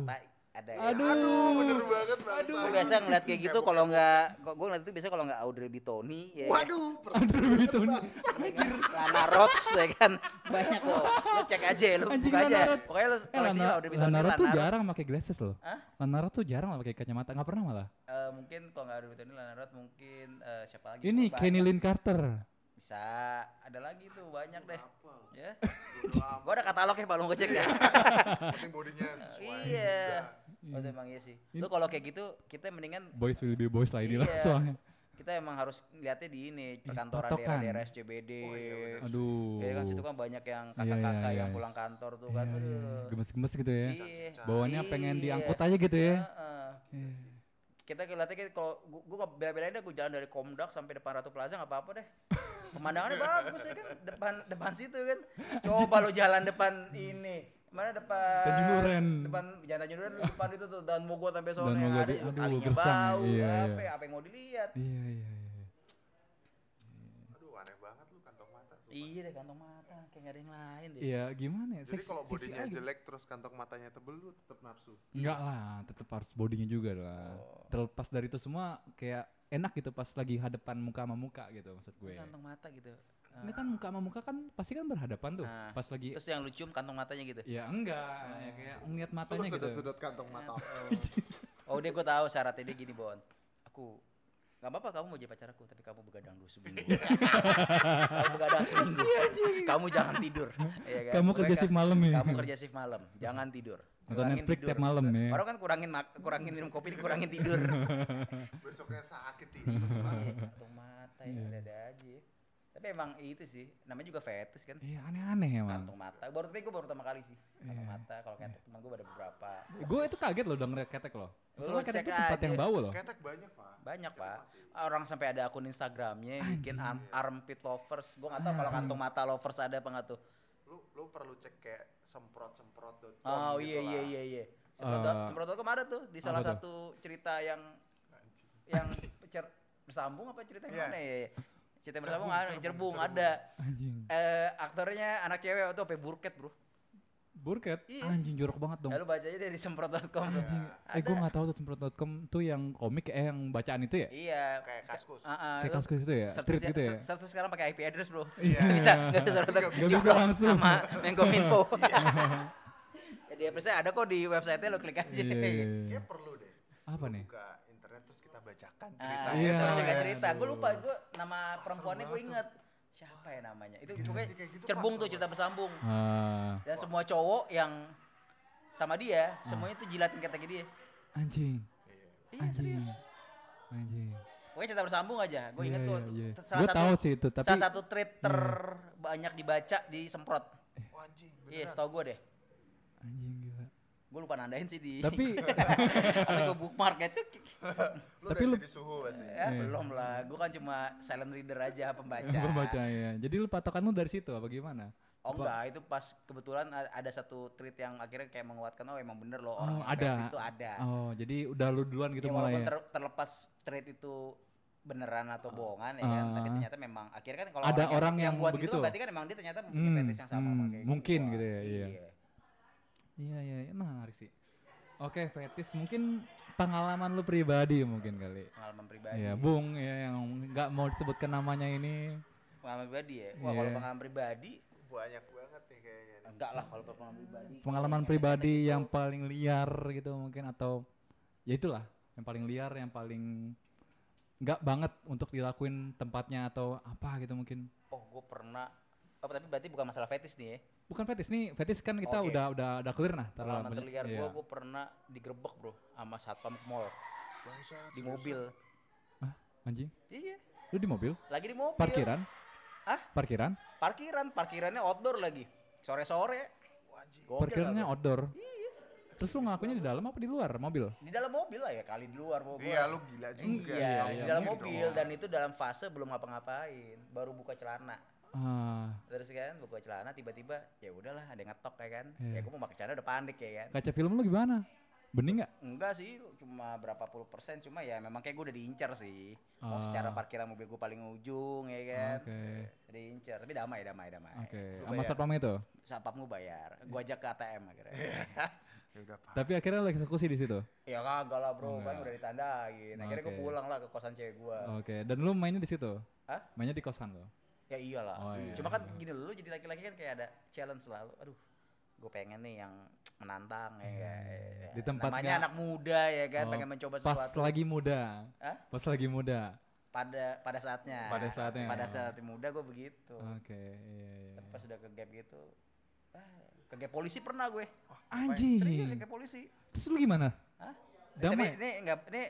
[SPEAKER 2] Ada. ya.
[SPEAKER 1] Aduh.
[SPEAKER 3] Aduh, bener banget bahasa.
[SPEAKER 2] Gue biasa ngeliat kayak gitu kalau nggak, gue ngeliat itu biasa kalau nggak Audrey Bitoni, ya.
[SPEAKER 3] Waduh,
[SPEAKER 1] Aduh itu.
[SPEAKER 3] Bang.
[SPEAKER 2] Lana Rhodes ya kan banyak tuh. Lo cek aja, lo
[SPEAKER 1] Anjing,
[SPEAKER 2] buka aja. Pokoknya lo
[SPEAKER 1] Eh,
[SPEAKER 2] koleksi
[SPEAKER 1] Lana,
[SPEAKER 2] Audrey Bitoni,
[SPEAKER 1] Lana Rhodes tuh jarang pakai glasses loh.
[SPEAKER 2] Hah?
[SPEAKER 1] Lana Rhodes tuh jarang lah pakai kacamata, nggak pernah malah.
[SPEAKER 2] Eh, mungkin kalau nggak Audrey Bitoni, Lana Rhodes mungkin eh, siapa lagi?
[SPEAKER 1] Ini. Kenny Lynn Carter.
[SPEAKER 2] Bisa, ada lagi tuh banyak deh.
[SPEAKER 3] Apa?
[SPEAKER 2] Ya, gua ada katalognya Pak, lo ngecek ya.
[SPEAKER 3] Penting bodinya sesuai.
[SPEAKER 2] Iya. Oh, itu emang iya sih. Lu kalau kayak gitu, kita mendingan
[SPEAKER 1] Boys will be boys lah inilah
[SPEAKER 2] Iya.
[SPEAKER 1] soalnya.
[SPEAKER 2] kita emang harus lihatnya di ini perkantoran daerah-daerah SCBD.
[SPEAKER 3] Oh, iya.
[SPEAKER 1] Aduh.
[SPEAKER 2] Ya kan situ kan banyak yang
[SPEAKER 1] Iya,
[SPEAKER 2] kakak-kakak
[SPEAKER 1] iya,
[SPEAKER 2] yang
[SPEAKER 1] iya.
[SPEAKER 2] pulang kantor tuh
[SPEAKER 1] Iya,
[SPEAKER 2] kan.
[SPEAKER 1] iya,
[SPEAKER 2] aduh.
[SPEAKER 1] Gemes-gemes gitu ya.
[SPEAKER 2] Iya.
[SPEAKER 1] Bawaannya pengen
[SPEAKER 2] Iya.
[SPEAKER 1] diangkut aja gitu ya.
[SPEAKER 2] Heeh.
[SPEAKER 1] Iya.
[SPEAKER 2] Kita lihatnya kayak kalau gua, gua bela-belain deh gua jalan dari Komdak sampai depan Ratu Plaza nggak apa-apa deh. Pemandangannya bagus ya kan depan depan situ kan. Coba lo jalan depan ini. Mana depan
[SPEAKER 1] Tanjung Duren.
[SPEAKER 2] Depan Jalan Tanjung Duren depan itu tuh dan Mogot sampai sore
[SPEAKER 1] Dan
[SPEAKER 2] ada juga
[SPEAKER 1] aduh,
[SPEAKER 2] kalinya
[SPEAKER 1] ya.
[SPEAKER 2] bau.
[SPEAKER 1] Iya,
[SPEAKER 2] apa,
[SPEAKER 1] iya.
[SPEAKER 2] apa yang mau dilihat?
[SPEAKER 1] Iya, iya, iya.
[SPEAKER 3] Aduh, aneh banget lu kantong mata. sumpah.
[SPEAKER 2] Iya deh kantong mata kayak gak ada yang lain deh.
[SPEAKER 1] Iya, gimana ya?
[SPEAKER 3] Jadi kalau bodinya
[SPEAKER 1] aja.
[SPEAKER 3] jelek terus kantong matanya tebel lu tetap nafsu.
[SPEAKER 1] Enggak lah, tetap harus bodinya juga lah.
[SPEAKER 2] Oh.
[SPEAKER 1] Terlepas dari itu semua kayak enak gitu pas lagi hadapan muka sama muka gitu maksud gue.
[SPEAKER 2] Kantong mata gitu.
[SPEAKER 1] Enggak kan muka sama muka kan pasti kan berhadapan tuh.
[SPEAKER 2] Nah,
[SPEAKER 1] Pas lagi
[SPEAKER 2] Terus yang lu cium kantong matanya gitu.
[SPEAKER 1] ya enggak, ya kayak ngeliat
[SPEAKER 3] Lu
[SPEAKER 1] matanya gitu.
[SPEAKER 3] sedot-sedot kantong mata.
[SPEAKER 2] Oh dia gue tahu syaratnya dia gini Bon. Aku Gak apa-apa kamu mau jadi pacar aku, tapi kamu begadang dulu seminggu. kamu begadang seminggu. kamu jangan tidur. Iya kan?
[SPEAKER 1] Kamu kerja shift malam ya.
[SPEAKER 2] Kamu kerja shift malam, jangan tidur.
[SPEAKER 1] Nonton Netflix
[SPEAKER 2] tidur.
[SPEAKER 1] tiap malam ya.
[SPEAKER 2] Orang kan kurangin kurangin minum kopi, kurangin tidur.
[SPEAKER 3] Besoknya sakit banget.
[SPEAKER 2] Iya, Kantong mata ya ada-ada aja. Tapi emang itu sih, namanya juga fetis kan.
[SPEAKER 1] Iya aneh-aneh emang.
[SPEAKER 2] Kantong mata. Baru tapi gue baru pertama kali sih. Kantong
[SPEAKER 1] Iya.
[SPEAKER 2] mata. Kalau kayak teman gue ada beberapa.
[SPEAKER 1] Gue itu kaget loh denger ketek loh.
[SPEAKER 2] Lu
[SPEAKER 1] Soalnya ketek
[SPEAKER 2] cek
[SPEAKER 1] itu tempat
[SPEAKER 2] aja.
[SPEAKER 1] yang bau loh.
[SPEAKER 3] Ketek banyak, Pak.
[SPEAKER 2] Banyak
[SPEAKER 3] Ketek
[SPEAKER 2] pak.
[SPEAKER 3] masih.
[SPEAKER 2] Orang sampai ada akun Instagramnya bikin arm, armpit lovers. Gue nggak tahu kalau kantong mata lovers ada apa nggak tuh.
[SPEAKER 3] Lu lu perlu cek kayak semprot-semprot.com
[SPEAKER 2] Oh
[SPEAKER 3] gitu
[SPEAKER 2] iya iya iya iya. Semprot
[SPEAKER 1] Eh,
[SPEAKER 2] semprot.com ada tuh di salah satu cerita yang yang cer- bersambung apa cerita yang
[SPEAKER 3] Iya.
[SPEAKER 2] mana ya? Cerita yang bersambung
[SPEAKER 3] Cerbung,
[SPEAKER 2] ada,
[SPEAKER 3] cerbung,
[SPEAKER 2] cerbung,
[SPEAKER 3] cerbung.
[SPEAKER 2] ada.
[SPEAKER 1] Anjing.
[SPEAKER 2] Eh aktornya anak cewek tuh apa burket bro.
[SPEAKER 1] Burket.
[SPEAKER 2] Iya.
[SPEAKER 1] Anjing jorok banget dong.
[SPEAKER 2] Lalu baca aja dari semprot.com.
[SPEAKER 1] Anjing. Eh gue nggak tahu tuh semprot.com tuh yang komik eh yang bacaan itu ya?
[SPEAKER 2] Iya.
[SPEAKER 3] Kayak kaskus.
[SPEAKER 2] Ah, ah,
[SPEAKER 1] Kayak
[SPEAKER 2] lu
[SPEAKER 1] kaskus itu ya?
[SPEAKER 2] search
[SPEAKER 1] gitu ya?
[SPEAKER 2] search- sekarang pakai IP address bro.
[SPEAKER 3] Iya.
[SPEAKER 2] Nggak bisa, nggak bisa.
[SPEAKER 3] Nggak
[SPEAKER 1] Gak bisa langsung.
[SPEAKER 2] sama Menkominfo. Jadi addressnya ada kok di website-nya lo klik aja.
[SPEAKER 1] Iya, iya, iya.
[SPEAKER 3] Kayak perlu deh.
[SPEAKER 1] Apa
[SPEAKER 3] Lu
[SPEAKER 1] nih?
[SPEAKER 3] Buka bacakan
[SPEAKER 2] Ah,
[SPEAKER 3] ceritanya.
[SPEAKER 1] Iya.
[SPEAKER 2] search
[SPEAKER 3] sama
[SPEAKER 2] juga
[SPEAKER 3] ya.
[SPEAKER 2] cerita. Gue lupa gue nama perempuannya gue inget. Siapa ya namanya? Itu
[SPEAKER 3] kayak gitu
[SPEAKER 2] cerbung tuh cerita bersambung.
[SPEAKER 1] Ah,
[SPEAKER 2] Dan semua cowok yang sama dia, semuanya tuh jilatin ketek dia.
[SPEAKER 1] anjing.
[SPEAKER 3] Iya.
[SPEAKER 2] Iya
[SPEAKER 1] Anjing.
[SPEAKER 2] serius.
[SPEAKER 1] Anjing.
[SPEAKER 2] Pokoknya cerita bersambung aja. Gue inget
[SPEAKER 1] Iya,
[SPEAKER 2] tuh.
[SPEAKER 1] iya, iya.
[SPEAKER 2] t- Salah satu,
[SPEAKER 1] tahu sih itu, tapi
[SPEAKER 2] salah satu tweet terbanyak dibaca di semprot.
[SPEAKER 3] Oh, anjing,
[SPEAKER 2] Iya,
[SPEAKER 3] beneran.
[SPEAKER 2] setahu gue deh.
[SPEAKER 1] anjing.
[SPEAKER 2] Gue lupa nandain sih di.
[SPEAKER 1] Tapi
[SPEAKER 2] atau gue bookmark itu.
[SPEAKER 3] Lu
[SPEAKER 1] Tapi lu-
[SPEAKER 3] jadi suhu pasti.
[SPEAKER 2] Ya
[SPEAKER 1] Iya.
[SPEAKER 2] belum lah. Gue kan cuma silent reader aja pembaca.
[SPEAKER 1] pembaca ya. Jadi lu patokan lu dari situ apa gimana?
[SPEAKER 2] Oh
[SPEAKER 1] Apa?
[SPEAKER 2] enggak, itu pas kebetulan ada satu tweet yang akhirnya kayak menguatkan oh emang bener loh
[SPEAKER 1] Oh,
[SPEAKER 2] orang yang
[SPEAKER 1] ada.
[SPEAKER 2] itu ada.
[SPEAKER 1] Oh, jadi udah lu duluan gitu
[SPEAKER 2] ya,
[SPEAKER 1] mulai
[SPEAKER 2] walaupun
[SPEAKER 1] ya.
[SPEAKER 2] ter- terlepas tweet itu beneran atau bohongan ya kan, tapi
[SPEAKER 1] Ah.
[SPEAKER 2] ternyata memang akhirnya kan kalau
[SPEAKER 1] Ada
[SPEAKER 2] orang,
[SPEAKER 1] orang
[SPEAKER 2] yang,
[SPEAKER 1] yang
[SPEAKER 2] buat
[SPEAKER 1] begitu.
[SPEAKER 2] gitu berarti kan emang dia ternyata punya
[SPEAKER 1] Hmm,
[SPEAKER 2] fetish yang sama sama
[SPEAKER 1] hmm,
[SPEAKER 2] kayak
[SPEAKER 1] mungkin
[SPEAKER 2] gua.
[SPEAKER 1] gitu ya, iya. Iya, iya, iya, menarik sih. Oke, fetis mungkin pengalaman lu pribadi mungkin kali.
[SPEAKER 2] Pengalaman pribadi.
[SPEAKER 1] Iya, Bung ya yang nggak mau disebutkan namanya ini.
[SPEAKER 2] Pengalaman pribadi ya. Wah, kalau
[SPEAKER 1] Iya.
[SPEAKER 2] pengalaman pribadi
[SPEAKER 3] Banyak banget nih kayaknya. nih.
[SPEAKER 2] enggak lah kalau pengalaman pribadi.
[SPEAKER 1] Pengalaman pribadi yang paling liar gitu mungkin atau ya itulah, yang paling liar, yang paling nggak banget untuk dilakuin tempatnya atau apa gitu mungkin.
[SPEAKER 2] oh, gue pernah Oh, tapi berarti bukan masalah fetish nih ya.
[SPEAKER 1] Bukan fetis nih, fetis kan kita
[SPEAKER 2] Oke.
[SPEAKER 1] udah udah udah clear nah.
[SPEAKER 2] Pengalaman terliar
[SPEAKER 1] iya.
[SPEAKER 2] gue, gue pernah digerebek bro sama satpam mall
[SPEAKER 3] Bangsat,
[SPEAKER 2] di mobil.
[SPEAKER 1] Anjing,
[SPEAKER 2] Iya,
[SPEAKER 1] lu di mobil?
[SPEAKER 2] lagi di mobil.
[SPEAKER 1] Parkiran?
[SPEAKER 2] Hah?
[SPEAKER 1] Parkiran?
[SPEAKER 2] Parkiran, parkirannya outdoor lagi. Sore-sore.
[SPEAKER 3] Wah, anjing.
[SPEAKER 2] Gokil
[SPEAKER 1] Parkirannya outdoor. Terus lu ngakunya di dalam apa di luar mobil?
[SPEAKER 2] Di dalam mobil lah ya, kali di luar mobil.
[SPEAKER 3] Iya, lu gila juga.
[SPEAKER 2] Iya,
[SPEAKER 3] Nggak
[SPEAKER 2] di
[SPEAKER 1] iya,
[SPEAKER 2] dalam
[SPEAKER 3] mungkin
[SPEAKER 2] mobil
[SPEAKER 3] dong.
[SPEAKER 2] dan itu dalam fase belum ngapa-ngapain, baru buka celana.
[SPEAKER 1] Ah,
[SPEAKER 2] Terus kan buka celana tiba-tiba ya udahlah ada yang ngetok ya kan.
[SPEAKER 1] Iya.
[SPEAKER 2] Ya gue mau pakai celana udah panik ya kan.
[SPEAKER 1] kaca film lu gimana? Bening nggak?
[SPEAKER 2] Enggak sih, cuma berapa puluh persen cuma ya memang kayak gue udah diincar sih. Mau
[SPEAKER 1] Ah.
[SPEAKER 2] secara parkiran mobil gue paling ujung ya kan.
[SPEAKER 1] Oke.
[SPEAKER 2] Diincar, tapi damai damai damai.
[SPEAKER 1] Oke,
[SPEAKER 3] Lu
[SPEAKER 1] sama satpam itu.
[SPEAKER 2] Sapam gue bayar. Gue ajak ke ATM akhirnya.
[SPEAKER 3] Ya udah, Pak.
[SPEAKER 1] Tapi akhirnya lu eksekusi di situ.
[SPEAKER 2] ya kagak lah bro,
[SPEAKER 1] Oh,
[SPEAKER 2] kan udah ditandain. Akhirnya gue
[SPEAKER 1] Oke.
[SPEAKER 2] pulang lah ke kosan cewek gue.
[SPEAKER 1] Oke, dan lu mainnya di situ?
[SPEAKER 2] Hah?
[SPEAKER 1] Mainnya di kosan lo.
[SPEAKER 2] Ya iyalah.
[SPEAKER 1] Oh, iya.
[SPEAKER 2] Cuma kan gini lu jadi laki-laki kan kayak ada challenge selalu. Aduh, gue pengen nih yang menantang ya. Kan.
[SPEAKER 1] iya, iya. Di tempat
[SPEAKER 2] Namanya anak muda ya kan,
[SPEAKER 1] Oh,
[SPEAKER 2] pengen mencoba
[SPEAKER 1] Pas
[SPEAKER 2] sesuatu.
[SPEAKER 1] lagi muda.
[SPEAKER 2] Hah?
[SPEAKER 1] Pas lagi muda.
[SPEAKER 2] Pada pada saatnya.
[SPEAKER 1] Pada saatnya.
[SPEAKER 2] Pada saat muda gue begitu.
[SPEAKER 1] Oke, iya iya.
[SPEAKER 2] Tapi pas udah ke gap gitu, ah, ke gap polisi pernah gue.
[SPEAKER 1] Anjing.
[SPEAKER 2] Serius ya ke polisi.
[SPEAKER 1] Terus lu gimana?
[SPEAKER 2] Hah?
[SPEAKER 1] Damai?
[SPEAKER 2] Tapi ini enggak ini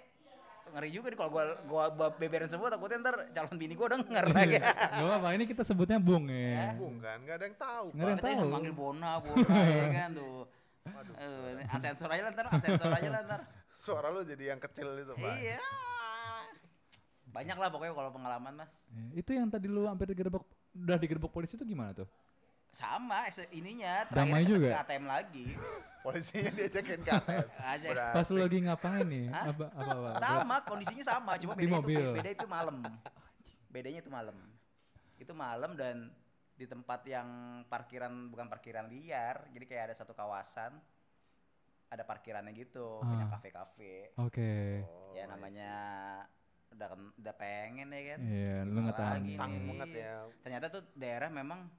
[SPEAKER 2] ngeri juga nih kalau gua gua, gua beberin semua takutnya ntar calon bini gua denger lagi.
[SPEAKER 1] Gak apa-apa, ini kita sebutnya Bung ya.
[SPEAKER 3] Bung kan, nggak ada yang tahu,
[SPEAKER 1] Nggak ada yang tahu.
[SPEAKER 2] manggil Bona, Bona ya kan tuh.
[SPEAKER 3] Waduh,
[SPEAKER 2] unsensor aja lah ntar, unsensor aja lah ntar.
[SPEAKER 3] suara lu jadi yang kecil itu, Pak.
[SPEAKER 2] Iya. Banyak lah pokoknya kalau pengalaman mah.
[SPEAKER 1] Eh, Itu yang tadi lu hampir digerebek udah digerebek polisi itu gimana tuh?
[SPEAKER 2] Sama ininya
[SPEAKER 1] Damai
[SPEAKER 2] terakhir
[SPEAKER 1] juga?
[SPEAKER 2] ke ATM lagi.
[SPEAKER 3] Polisinya diajakin ke ATM.
[SPEAKER 1] Pas lu lagi ngapain nih?
[SPEAKER 2] Hah?
[SPEAKER 1] Apa apa apa?
[SPEAKER 2] Sama, kondisinya sama, cuma bedanya
[SPEAKER 1] mobil.
[SPEAKER 2] itu beda itu malam. Bedanya itu malam. Itu malam dan di tempat yang parkiran bukan parkiran liar, jadi kayak ada satu kawasan ada parkirannya gitu, punya
[SPEAKER 1] Ah.
[SPEAKER 2] kafe-kafe.
[SPEAKER 1] Oke.
[SPEAKER 3] Oh,
[SPEAKER 2] ya namanya udah udah pengen ya kan.
[SPEAKER 1] Iya, lu
[SPEAKER 3] Tang
[SPEAKER 2] nih?
[SPEAKER 3] banget ya.
[SPEAKER 2] Ternyata tuh daerah memang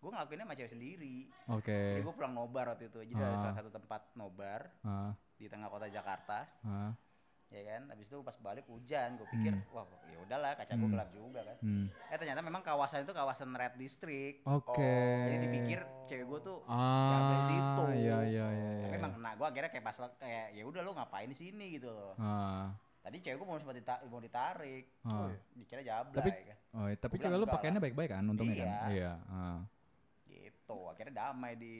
[SPEAKER 2] gue ngelakuinnya sama cewek sendiri.
[SPEAKER 1] Oke.
[SPEAKER 2] Jadi gue pulang nobar waktu itu. Jadi ada
[SPEAKER 1] Ah.
[SPEAKER 2] salah satu tempat nobar
[SPEAKER 1] Ah,
[SPEAKER 2] di tengah kota Jakarta.
[SPEAKER 1] ah,
[SPEAKER 2] ya kan habis itu pas balik hujan gue pikir
[SPEAKER 1] Hmm.
[SPEAKER 2] wah ya udahlah kaca gue
[SPEAKER 1] Hmm.
[SPEAKER 2] gelap juga kan
[SPEAKER 1] hmm.
[SPEAKER 2] eh ternyata memang kawasan itu kawasan red district
[SPEAKER 1] Oke.
[SPEAKER 2] jadi dipikir cewek gue tuh
[SPEAKER 1] Ah,
[SPEAKER 2] situ
[SPEAKER 1] iya iya iya.
[SPEAKER 2] tapi
[SPEAKER 1] iya.
[SPEAKER 2] emang kena gue akhirnya kayak pas kayak ya udah lo ngapain di sini gitu loh
[SPEAKER 1] Ah,
[SPEAKER 2] tadi cewek gue mau sempat dita- mau ditarik
[SPEAKER 1] ah.
[SPEAKER 2] dikira jablay
[SPEAKER 1] Tapi-
[SPEAKER 2] kan
[SPEAKER 1] Oh, iya, tapi cewek lu
[SPEAKER 2] enggak
[SPEAKER 1] pakaiannya baik-baik kan untungnya kan?
[SPEAKER 2] Iya.
[SPEAKER 1] Iya.
[SPEAKER 2] Gitu akhirnya damai di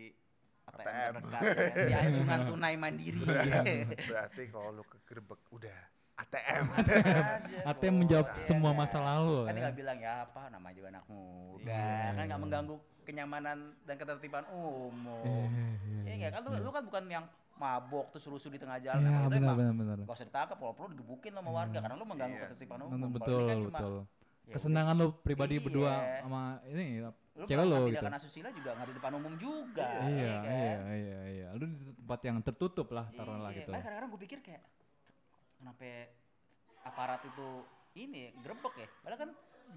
[SPEAKER 2] ATM,
[SPEAKER 3] ATM.
[SPEAKER 2] terdekat ya di anjungan tunai mandiri
[SPEAKER 3] Berarti kalau lu kegerebek udah ATM.
[SPEAKER 2] Aja,
[SPEAKER 1] ATM menjawab
[SPEAKER 2] bos.
[SPEAKER 1] semua
[SPEAKER 2] Iya.
[SPEAKER 1] masa lalu.
[SPEAKER 2] kan
[SPEAKER 1] ya.
[SPEAKER 2] tinggal bilang ya apa namanya juga anak muda
[SPEAKER 3] Iya.
[SPEAKER 2] kan nggak mengganggu kenyamanan dan ketertiban umum
[SPEAKER 1] Iya, iya,
[SPEAKER 2] Iya nggak kan lu,
[SPEAKER 1] iya.
[SPEAKER 2] lu kan bukan yang mabok terus rusuh di tengah jalan
[SPEAKER 1] Iya, benar
[SPEAKER 2] emang
[SPEAKER 1] benar benar.
[SPEAKER 2] gak usah ditangkap kalau perlu digebukin sama warga karena lu mengganggu
[SPEAKER 3] Iya
[SPEAKER 2] ketertiban umum
[SPEAKER 1] Betul
[SPEAKER 2] kan cuma,
[SPEAKER 1] betul.
[SPEAKER 2] ya
[SPEAKER 1] Kesenangan lu pribadi
[SPEAKER 2] Iya.
[SPEAKER 1] berdua sama ini
[SPEAKER 2] lu
[SPEAKER 1] cewek lu gitu.
[SPEAKER 2] tindakan asusila juga nggak di depan umum juga
[SPEAKER 1] Iya,
[SPEAKER 2] kan?
[SPEAKER 1] iya, iya, iya. Lu di tempat yang tertutup lah taruhlah
[SPEAKER 2] Iya,
[SPEAKER 1] gitu.
[SPEAKER 2] makanya kadang-kadang gue pikir kayak kenapa aparat itu ini grebek ya padahal kan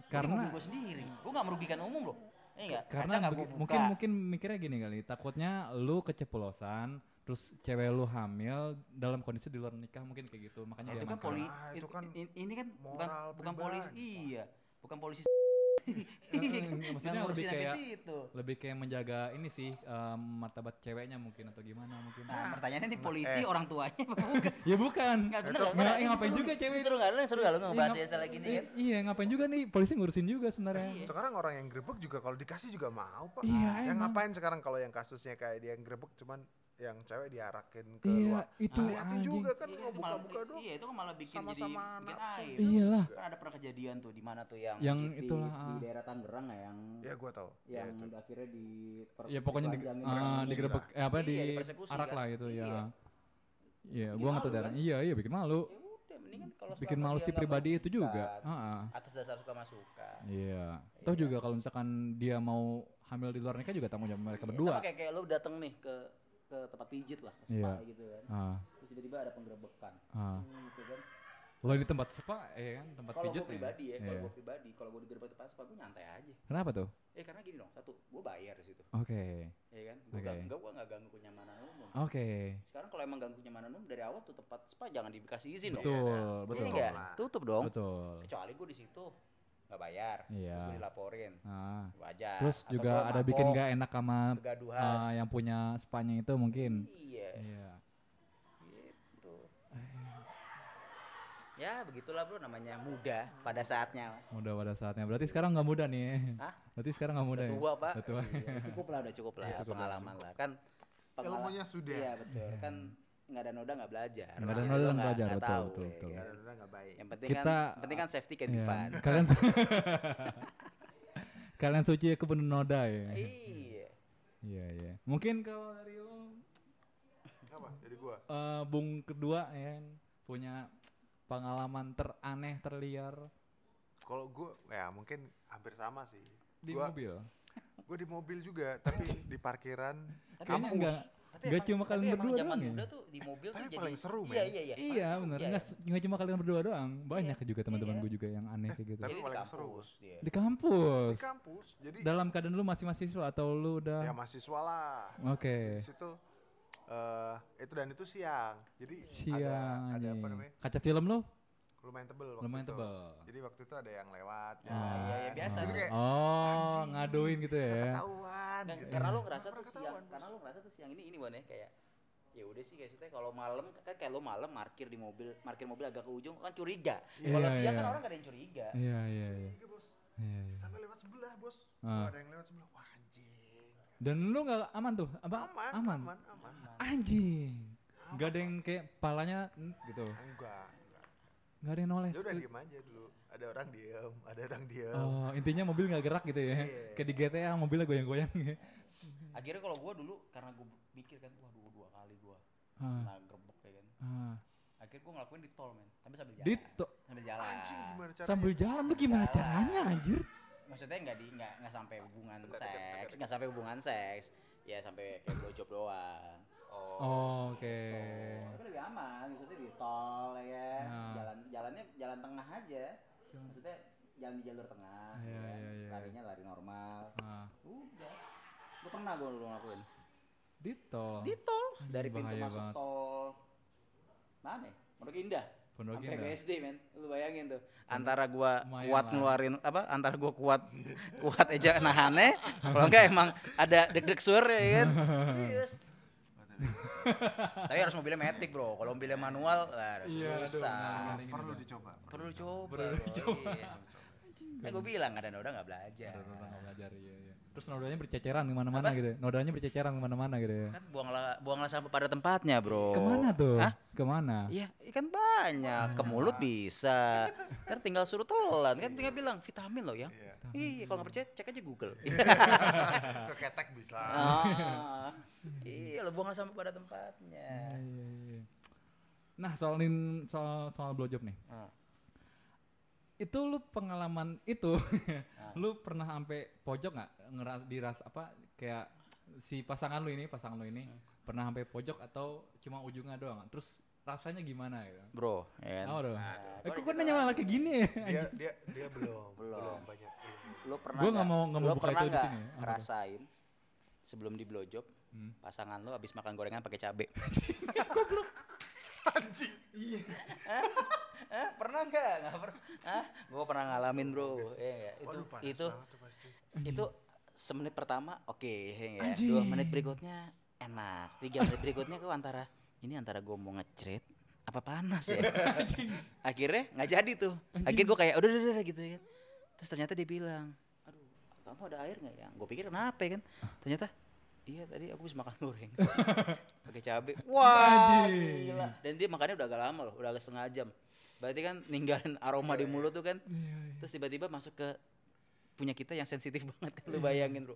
[SPEAKER 1] Karena-
[SPEAKER 2] gue sendiri gue nggak merugikan umum loh Iya
[SPEAKER 1] Karena
[SPEAKER 2] buka.
[SPEAKER 1] mungkin mungkin mikirnya gini kali, takutnya lu keceplosan terus cewek lu hamil dalam kondisi di luar nikah mungkin kayak gitu. Makanya
[SPEAKER 2] itu
[SPEAKER 1] dia
[SPEAKER 2] kan poli
[SPEAKER 3] Ah, itu kan
[SPEAKER 2] ini kan bukan
[SPEAKER 3] moral
[SPEAKER 2] bukan polisi iya bukan polisi
[SPEAKER 1] maksudnya
[SPEAKER 2] yang
[SPEAKER 1] lebih
[SPEAKER 2] ngurusin sampai
[SPEAKER 1] kayak
[SPEAKER 2] situ
[SPEAKER 1] lebih kayak menjaga ini sih em, martabat ceweknya mungkin atau gimana mungkin.
[SPEAKER 2] nah pertanyaannya nih polisi
[SPEAKER 3] eh.
[SPEAKER 2] orang tuanya bukan
[SPEAKER 1] ya bukan.
[SPEAKER 2] nggak bener
[SPEAKER 3] Itu-
[SPEAKER 2] nggak?
[SPEAKER 1] nggak,
[SPEAKER 2] Ini
[SPEAKER 1] ngapain
[SPEAKER 2] seru-
[SPEAKER 1] juga cewek
[SPEAKER 2] seru nggak lu seru nggak lu ngebahas
[SPEAKER 1] Iya,
[SPEAKER 2] ya salah gini kan
[SPEAKER 1] Iya, ngapain juga nih polisi ngurusin juga sebenarnya.
[SPEAKER 2] Iya.
[SPEAKER 3] Sekarang orang yang grebek juga kalau dikasih juga mau, Pak.
[SPEAKER 1] Iya,
[SPEAKER 3] yang ngapain sekarang kalau yang kasusnya kayak dia yang grebek cuman yang cewek diarakin ke
[SPEAKER 1] Iya,
[SPEAKER 3] luar.
[SPEAKER 1] itu
[SPEAKER 3] Hati-hati
[SPEAKER 1] anjing.
[SPEAKER 3] juga kan
[SPEAKER 2] Iya,
[SPEAKER 3] nggak
[SPEAKER 2] itu
[SPEAKER 3] buka-buka doang.
[SPEAKER 2] iya itu kan malah bikin jadi
[SPEAKER 3] Sama-sama
[SPEAKER 2] bikin
[SPEAKER 3] nafsu.
[SPEAKER 2] aib
[SPEAKER 1] Iyalah.
[SPEAKER 2] kan ada pernah kejadian tuh di mana tuh yang
[SPEAKER 1] Yang
[SPEAKER 2] di,
[SPEAKER 1] itulah,
[SPEAKER 2] di,
[SPEAKER 1] ah.
[SPEAKER 2] daerah Tangerang ya yang
[SPEAKER 3] Ya gua tahu. Ya,
[SPEAKER 2] yang
[SPEAKER 3] itu.
[SPEAKER 2] akhirnya di per-
[SPEAKER 1] Ya pokoknya di,
[SPEAKER 2] lah.
[SPEAKER 1] eh, apa
[SPEAKER 2] Iya,
[SPEAKER 1] di arak
[SPEAKER 2] kan.
[SPEAKER 1] lah gitu
[SPEAKER 2] Iya.
[SPEAKER 1] ya. Iya,
[SPEAKER 2] Bikin
[SPEAKER 1] gua nggak tahu daerah.
[SPEAKER 2] kan?
[SPEAKER 1] Iya, iya bikin malu.
[SPEAKER 2] ya udah mendingan kalau
[SPEAKER 1] Bikin malu si pribadi itu juga.
[SPEAKER 2] atas dasar suka masuka
[SPEAKER 1] Iya. Toh juga kalau misalkan dia mau hamil di luar nikah juga tanggung jawab mereka
[SPEAKER 2] Iya,
[SPEAKER 1] berdua.
[SPEAKER 2] sama kayak kayak lu dateng nih ke ke tempat pijit lah ke spa
[SPEAKER 1] Iya.
[SPEAKER 2] gitu kan
[SPEAKER 1] Ah,
[SPEAKER 2] terus tiba-tiba ada penggerebekan
[SPEAKER 1] ah.
[SPEAKER 2] Hmm, gitu kan
[SPEAKER 1] Lo di tempat spa, ya kan? Tempat
[SPEAKER 2] kalau
[SPEAKER 1] pijit
[SPEAKER 2] gue pribadi ya kalau
[SPEAKER 1] Iya.
[SPEAKER 2] gue pribadi kalau gue digerebek tempat spa gue nyantai aja
[SPEAKER 1] Kenapa tuh?
[SPEAKER 2] eh karena gini dong satu gue bayar di situ
[SPEAKER 1] Oke.
[SPEAKER 2] ya kan gue
[SPEAKER 1] Oke.
[SPEAKER 2] enggak gue nggak ganggu kenyamanan umum
[SPEAKER 1] Oke.
[SPEAKER 2] sekarang kalau emang ganggu kenyamanan umum dari awal tuh tempat spa jangan dikasih izin dong
[SPEAKER 1] Betul,
[SPEAKER 2] Iya
[SPEAKER 1] betul.
[SPEAKER 3] lah.
[SPEAKER 2] tutup dong
[SPEAKER 1] Betul.
[SPEAKER 2] kecuali gue di situ nggak bayar
[SPEAKER 1] Iya.
[SPEAKER 2] terus gue dilaporin
[SPEAKER 1] Ah.
[SPEAKER 2] wajar
[SPEAKER 1] Terus
[SPEAKER 2] Atau
[SPEAKER 1] juga ada bikin
[SPEAKER 2] mabok,
[SPEAKER 1] gak enak sama ah, yang punya spanya itu mungkin.
[SPEAKER 2] iya
[SPEAKER 1] Iya.
[SPEAKER 2] gitu ya begitulah bro namanya muda pada saatnya
[SPEAKER 1] Mudah pada saatnya. Berarti sekarang nggak muda nih.
[SPEAKER 2] Hah?
[SPEAKER 1] Berarti sekarang nggak muda
[SPEAKER 2] udah
[SPEAKER 1] ya?
[SPEAKER 2] tua pak
[SPEAKER 1] Udah tua.
[SPEAKER 2] Iya, cukup lah udah cukup lah
[SPEAKER 1] Iya, cukup lah,
[SPEAKER 2] pengalaman lah kan pengala-
[SPEAKER 3] Ilmunya sudah.
[SPEAKER 2] iya betul kan nggak ada noda nggak belajar.
[SPEAKER 1] Nggak ada noda nggak belajar,
[SPEAKER 2] nggak
[SPEAKER 1] betul,
[SPEAKER 2] tahu,
[SPEAKER 1] betul,
[SPEAKER 2] ya
[SPEAKER 1] betul.
[SPEAKER 2] kan?
[SPEAKER 3] Karena udah nggak baik.
[SPEAKER 2] Yang penting
[SPEAKER 1] Kita-
[SPEAKER 2] kan, penting kan safety can be
[SPEAKER 1] Iya,
[SPEAKER 2] fun.
[SPEAKER 1] Kalian Kalian suci ke penuh noda ya.
[SPEAKER 2] Iya.
[SPEAKER 1] Iya, iya. Mungkin kalau dari lo
[SPEAKER 3] Apa? Dari gua.
[SPEAKER 1] eh, Bung kedua ya punya pengalaman teraneh terliar
[SPEAKER 3] Kalau gua ya mungkin hampir sama sih.
[SPEAKER 1] di
[SPEAKER 3] gua,
[SPEAKER 1] mobil.
[SPEAKER 3] Gua di mobil juga, tapi di parkiran kampus.
[SPEAKER 1] enggak
[SPEAKER 2] Tapi
[SPEAKER 1] Nggak
[SPEAKER 2] emang-
[SPEAKER 1] cuma kalian
[SPEAKER 2] tapi emang
[SPEAKER 1] berdua
[SPEAKER 2] zaman
[SPEAKER 1] doang ya?
[SPEAKER 2] muda tuh di mobil
[SPEAKER 3] Tapi
[SPEAKER 2] tuh jadi
[SPEAKER 3] paling seru,
[SPEAKER 2] Iya
[SPEAKER 3] men.
[SPEAKER 2] iya iya.
[SPEAKER 1] Iya
[SPEAKER 2] seru,
[SPEAKER 1] bener,
[SPEAKER 2] iya,
[SPEAKER 1] nggak
[SPEAKER 2] iya.
[SPEAKER 1] nggak cuma kalian berdua doang, banyak juga teman-teman
[SPEAKER 2] Iya.
[SPEAKER 1] gue juga yang aneh kayak gitu.
[SPEAKER 3] Tapi
[SPEAKER 2] di
[SPEAKER 3] paling seru.
[SPEAKER 2] kampus dia.
[SPEAKER 1] Di kampus.
[SPEAKER 3] Di kampus. Jadi
[SPEAKER 1] Dalam keadaan lu masih mahasiswa atau lu udah?
[SPEAKER 3] ya mahasiswa lah.
[SPEAKER 1] Oke.
[SPEAKER 3] Di situ eh itu dan itu siang. Jadi
[SPEAKER 1] Siang.
[SPEAKER 3] ada ada apa namanya?
[SPEAKER 1] Kaca film lu
[SPEAKER 3] Lumayan tebel waktu
[SPEAKER 1] lumayan
[SPEAKER 3] itu.
[SPEAKER 1] tebel.
[SPEAKER 3] Jadi waktu itu ada yang lewat.
[SPEAKER 2] Ah, iya, iya, biasa tuh.
[SPEAKER 3] kayak
[SPEAKER 1] Oh, ngaduin gitu ya.
[SPEAKER 3] ketahuan
[SPEAKER 2] Dan
[SPEAKER 3] gitu.
[SPEAKER 2] karena lu ngerasa
[SPEAKER 3] Pernah
[SPEAKER 2] tuh siang,
[SPEAKER 3] ketahuan,
[SPEAKER 2] karena
[SPEAKER 3] Bos.
[SPEAKER 2] lu ngerasa tuh siang ini ini Wan ya kayak ya udah sih guys, kalau malam kan kayak lu malam parkir di mobil, parkir mobil agak ke ujung kan curiga.
[SPEAKER 3] Iya,
[SPEAKER 2] Kalau siang kan
[SPEAKER 1] iya.
[SPEAKER 2] orang gak ada yang curiga.
[SPEAKER 1] Iya, iya, iya.
[SPEAKER 3] Curiga, Bos.
[SPEAKER 1] Iya, iya.
[SPEAKER 3] Sampai lewat sebelah, Bos.
[SPEAKER 1] Ah.
[SPEAKER 3] Kalau ada yang lewat sebelah, wah anjing.
[SPEAKER 1] Dan lu nggak aman tuh? Apa?
[SPEAKER 3] Aman,
[SPEAKER 1] aman.
[SPEAKER 3] aman, aman.
[SPEAKER 1] Anjing. Gak ada yang kayak palanya gitu.
[SPEAKER 3] Enggak.
[SPEAKER 1] Gak ada yang noles.
[SPEAKER 3] Ya udah diem aja dulu. Ada orang diem, ada orang diem.
[SPEAKER 1] Oh, intinya mobil nggak gerak gitu ya.
[SPEAKER 3] Iya.
[SPEAKER 1] Kayak di GTA mobilnya goyang-goyang ya.
[SPEAKER 2] Akhirnya kalau gua dulu karena gua mikir kan, wah dua, dua kali gua
[SPEAKER 1] Ah,
[SPEAKER 2] nah gerbek ya kan.
[SPEAKER 1] ah.
[SPEAKER 2] Akhirnya gua ngelakuin di tol men, tapi sambil jalan.
[SPEAKER 1] Di to-
[SPEAKER 2] sambil jalan.
[SPEAKER 3] Anjing gimana caranya?
[SPEAKER 1] sambil jalan lu gimana
[SPEAKER 2] Jalan.
[SPEAKER 1] caranya anjir?
[SPEAKER 2] Maksudnya nggak di nggak nggak sampai hubungan
[SPEAKER 3] tegak,
[SPEAKER 2] seks, nggak sampai hubungan seks. Ya sampai kayak blowjob doang.
[SPEAKER 3] Oh.
[SPEAKER 1] Oh, oke.
[SPEAKER 2] Tapi jalan di jalur tengah.
[SPEAKER 1] Iya,
[SPEAKER 2] ya
[SPEAKER 1] iya, iya.
[SPEAKER 2] Larinya lari normal.
[SPEAKER 1] Ah,
[SPEAKER 2] Udah. Gue pernah gue dulu ngelakuin.
[SPEAKER 1] di tol.
[SPEAKER 2] Di tol. Dari pintu
[SPEAKER 1] bahaya
[SPEAKER 2] masuk
[SPEAKER 1] banget.
[SPEAKER 2] tol. Mana ya? Pondok Indah.
[SPEAKER 1] Pondok
[SPEAKER 2] Sampai
[SPEAKER 1] Indah.
[SPEAKER 2] BSD men. Lu bayangin tuh. Antara gua
[SPEAKER 1] Lumayan
[SPEAKER 2] kuat
[SPEAKER 1] lah.
[SPEAKER 2] ngeluarin apa? Antara gua kuat kuat aja nahannya. Kalau enggak emang ada deg-deg sur ya kan. Serius. Tapi harus mobilnya metik bro. Kalau mobilnya manual, lah
[SPEAKER 1] Iya, aduh,
[SPEAKER 2] susah.
[SPEAKER 1] nggak-
[SPEAKER 3] Perlu dicoba.
[SPEAKER 2] Perlu coba.
[SPEAKER 1] Perlu
[SPEAKER 2] bro,
[SPEAKER 1] dicoba.
[SPEAKER 2] Iya. Kan gue bilang ada noda nggak belajar.
[SPEAKER 1] Ada orang nggak belajar iya iya. Terus nodanya berceceran ke mana-mana gitu. ya? Nodanya berceceran ke mana-mana gitu ya.
[SPEAKER 2] Kan buanglah buanglah sampah pada tempatnya bro.
[SPEAKER 1] Ke mana tuh?
[SPEAKER 2] Hah?
[SPEAKER 1] Ke mana?
[SPEAKER 2] Iya, kan banyak. Ke mulut bisa. Kan tinggal suruh telan. Kan tinggal bilang vitamin loh ya.
[SPEAKER 3] Iya.
[SPEAKER 2] Iya, kalau nggak percaya cek aja Google.
[SPEAKER 3] Ke ketek bisa.
[SPEAKER 2] ah, iya, lo buang sampah pada tempatnya.
[SPEAKER 1] Iya, iya, iya. Nah soalin soal soal blowjob nih.
[SPEAKER 2] Ah.
[SPEAKER 1] Itu lu pengalaman itu,
[SPEAKER 2] Ah.
[SPEAKER 1] lu pernah sampai pojok nggak ngeras diras apa kayak si pasangan lu ini pasangan lu ini pernah sampai pojok atau cuma ujungnya doang? Terus rasanya gimana gitu?
[SPEAKER 2] Bro, ya kan?
[SPEAKER 1] Oh, dong.
[SPEAKER 2] Nah,
[SPEAKER 1] Eh,
[SPEAKER 2] gua
[SPEAKER 1] kok nanya malah kayak gini ya?
[SPEAKER 3] Dia dia dia belum
[SPEAKER 2] Belum.
[SPEAKER 3] belum banyak.
[SPEAKER 2] Lo pernah
[SPEAKER 1] Gua nggak mau nggak mau buka
[SPEAKER 2] pernah
[SPEAKER 1] itu di sini. ya.
[SPEAKER 2] Ngerasain sebelum di blowjob
[SPEAKER 1] Hmm.
[SPEAKER 2] pasangan lo habis makan gorengan pakai cabe.
[SPEAKER 3] Anjing.
[SPEAKER 2] Hah? Pernah nggak? Nggak pernah. Hah? Gue pernah ngalamin bro. Iya nggak? Itu
[SPEAKER 3] Waduh panas
[SPEAKER 2] itu
[SPEAKER 3] tuh pasti.
[SPEAKER 2] itu semenit pertama oke ya.
[SPEAKER 1] Anjing.
[SPEAKER 2] Dua menit berikutnya enak. Tiga menit berikutnya kok antara ini antara gue mau ngecret apa panas ya. Akhirnya nggak jadi tuh. Akhirnya gue kayak udah udah udah gitu ya. Terus ternyata dia bilang, aduh kamu ada air nggak ya? Gue pikir kenapa ya kan? Ternyata Iya tadi aku bisa makan goreng pakai cabe. Wah gila. Dan dia makannya udah agak lama loh, udah agak setengah jam. Berarti kan ninggalin aroma di mulut tuh kan.
[SPEAKER 1] Iya, iya.
[SPEAKER 2] Terus tiba-tiba masuk ke punya kita yang sensitif banget kan lu bayangin bro.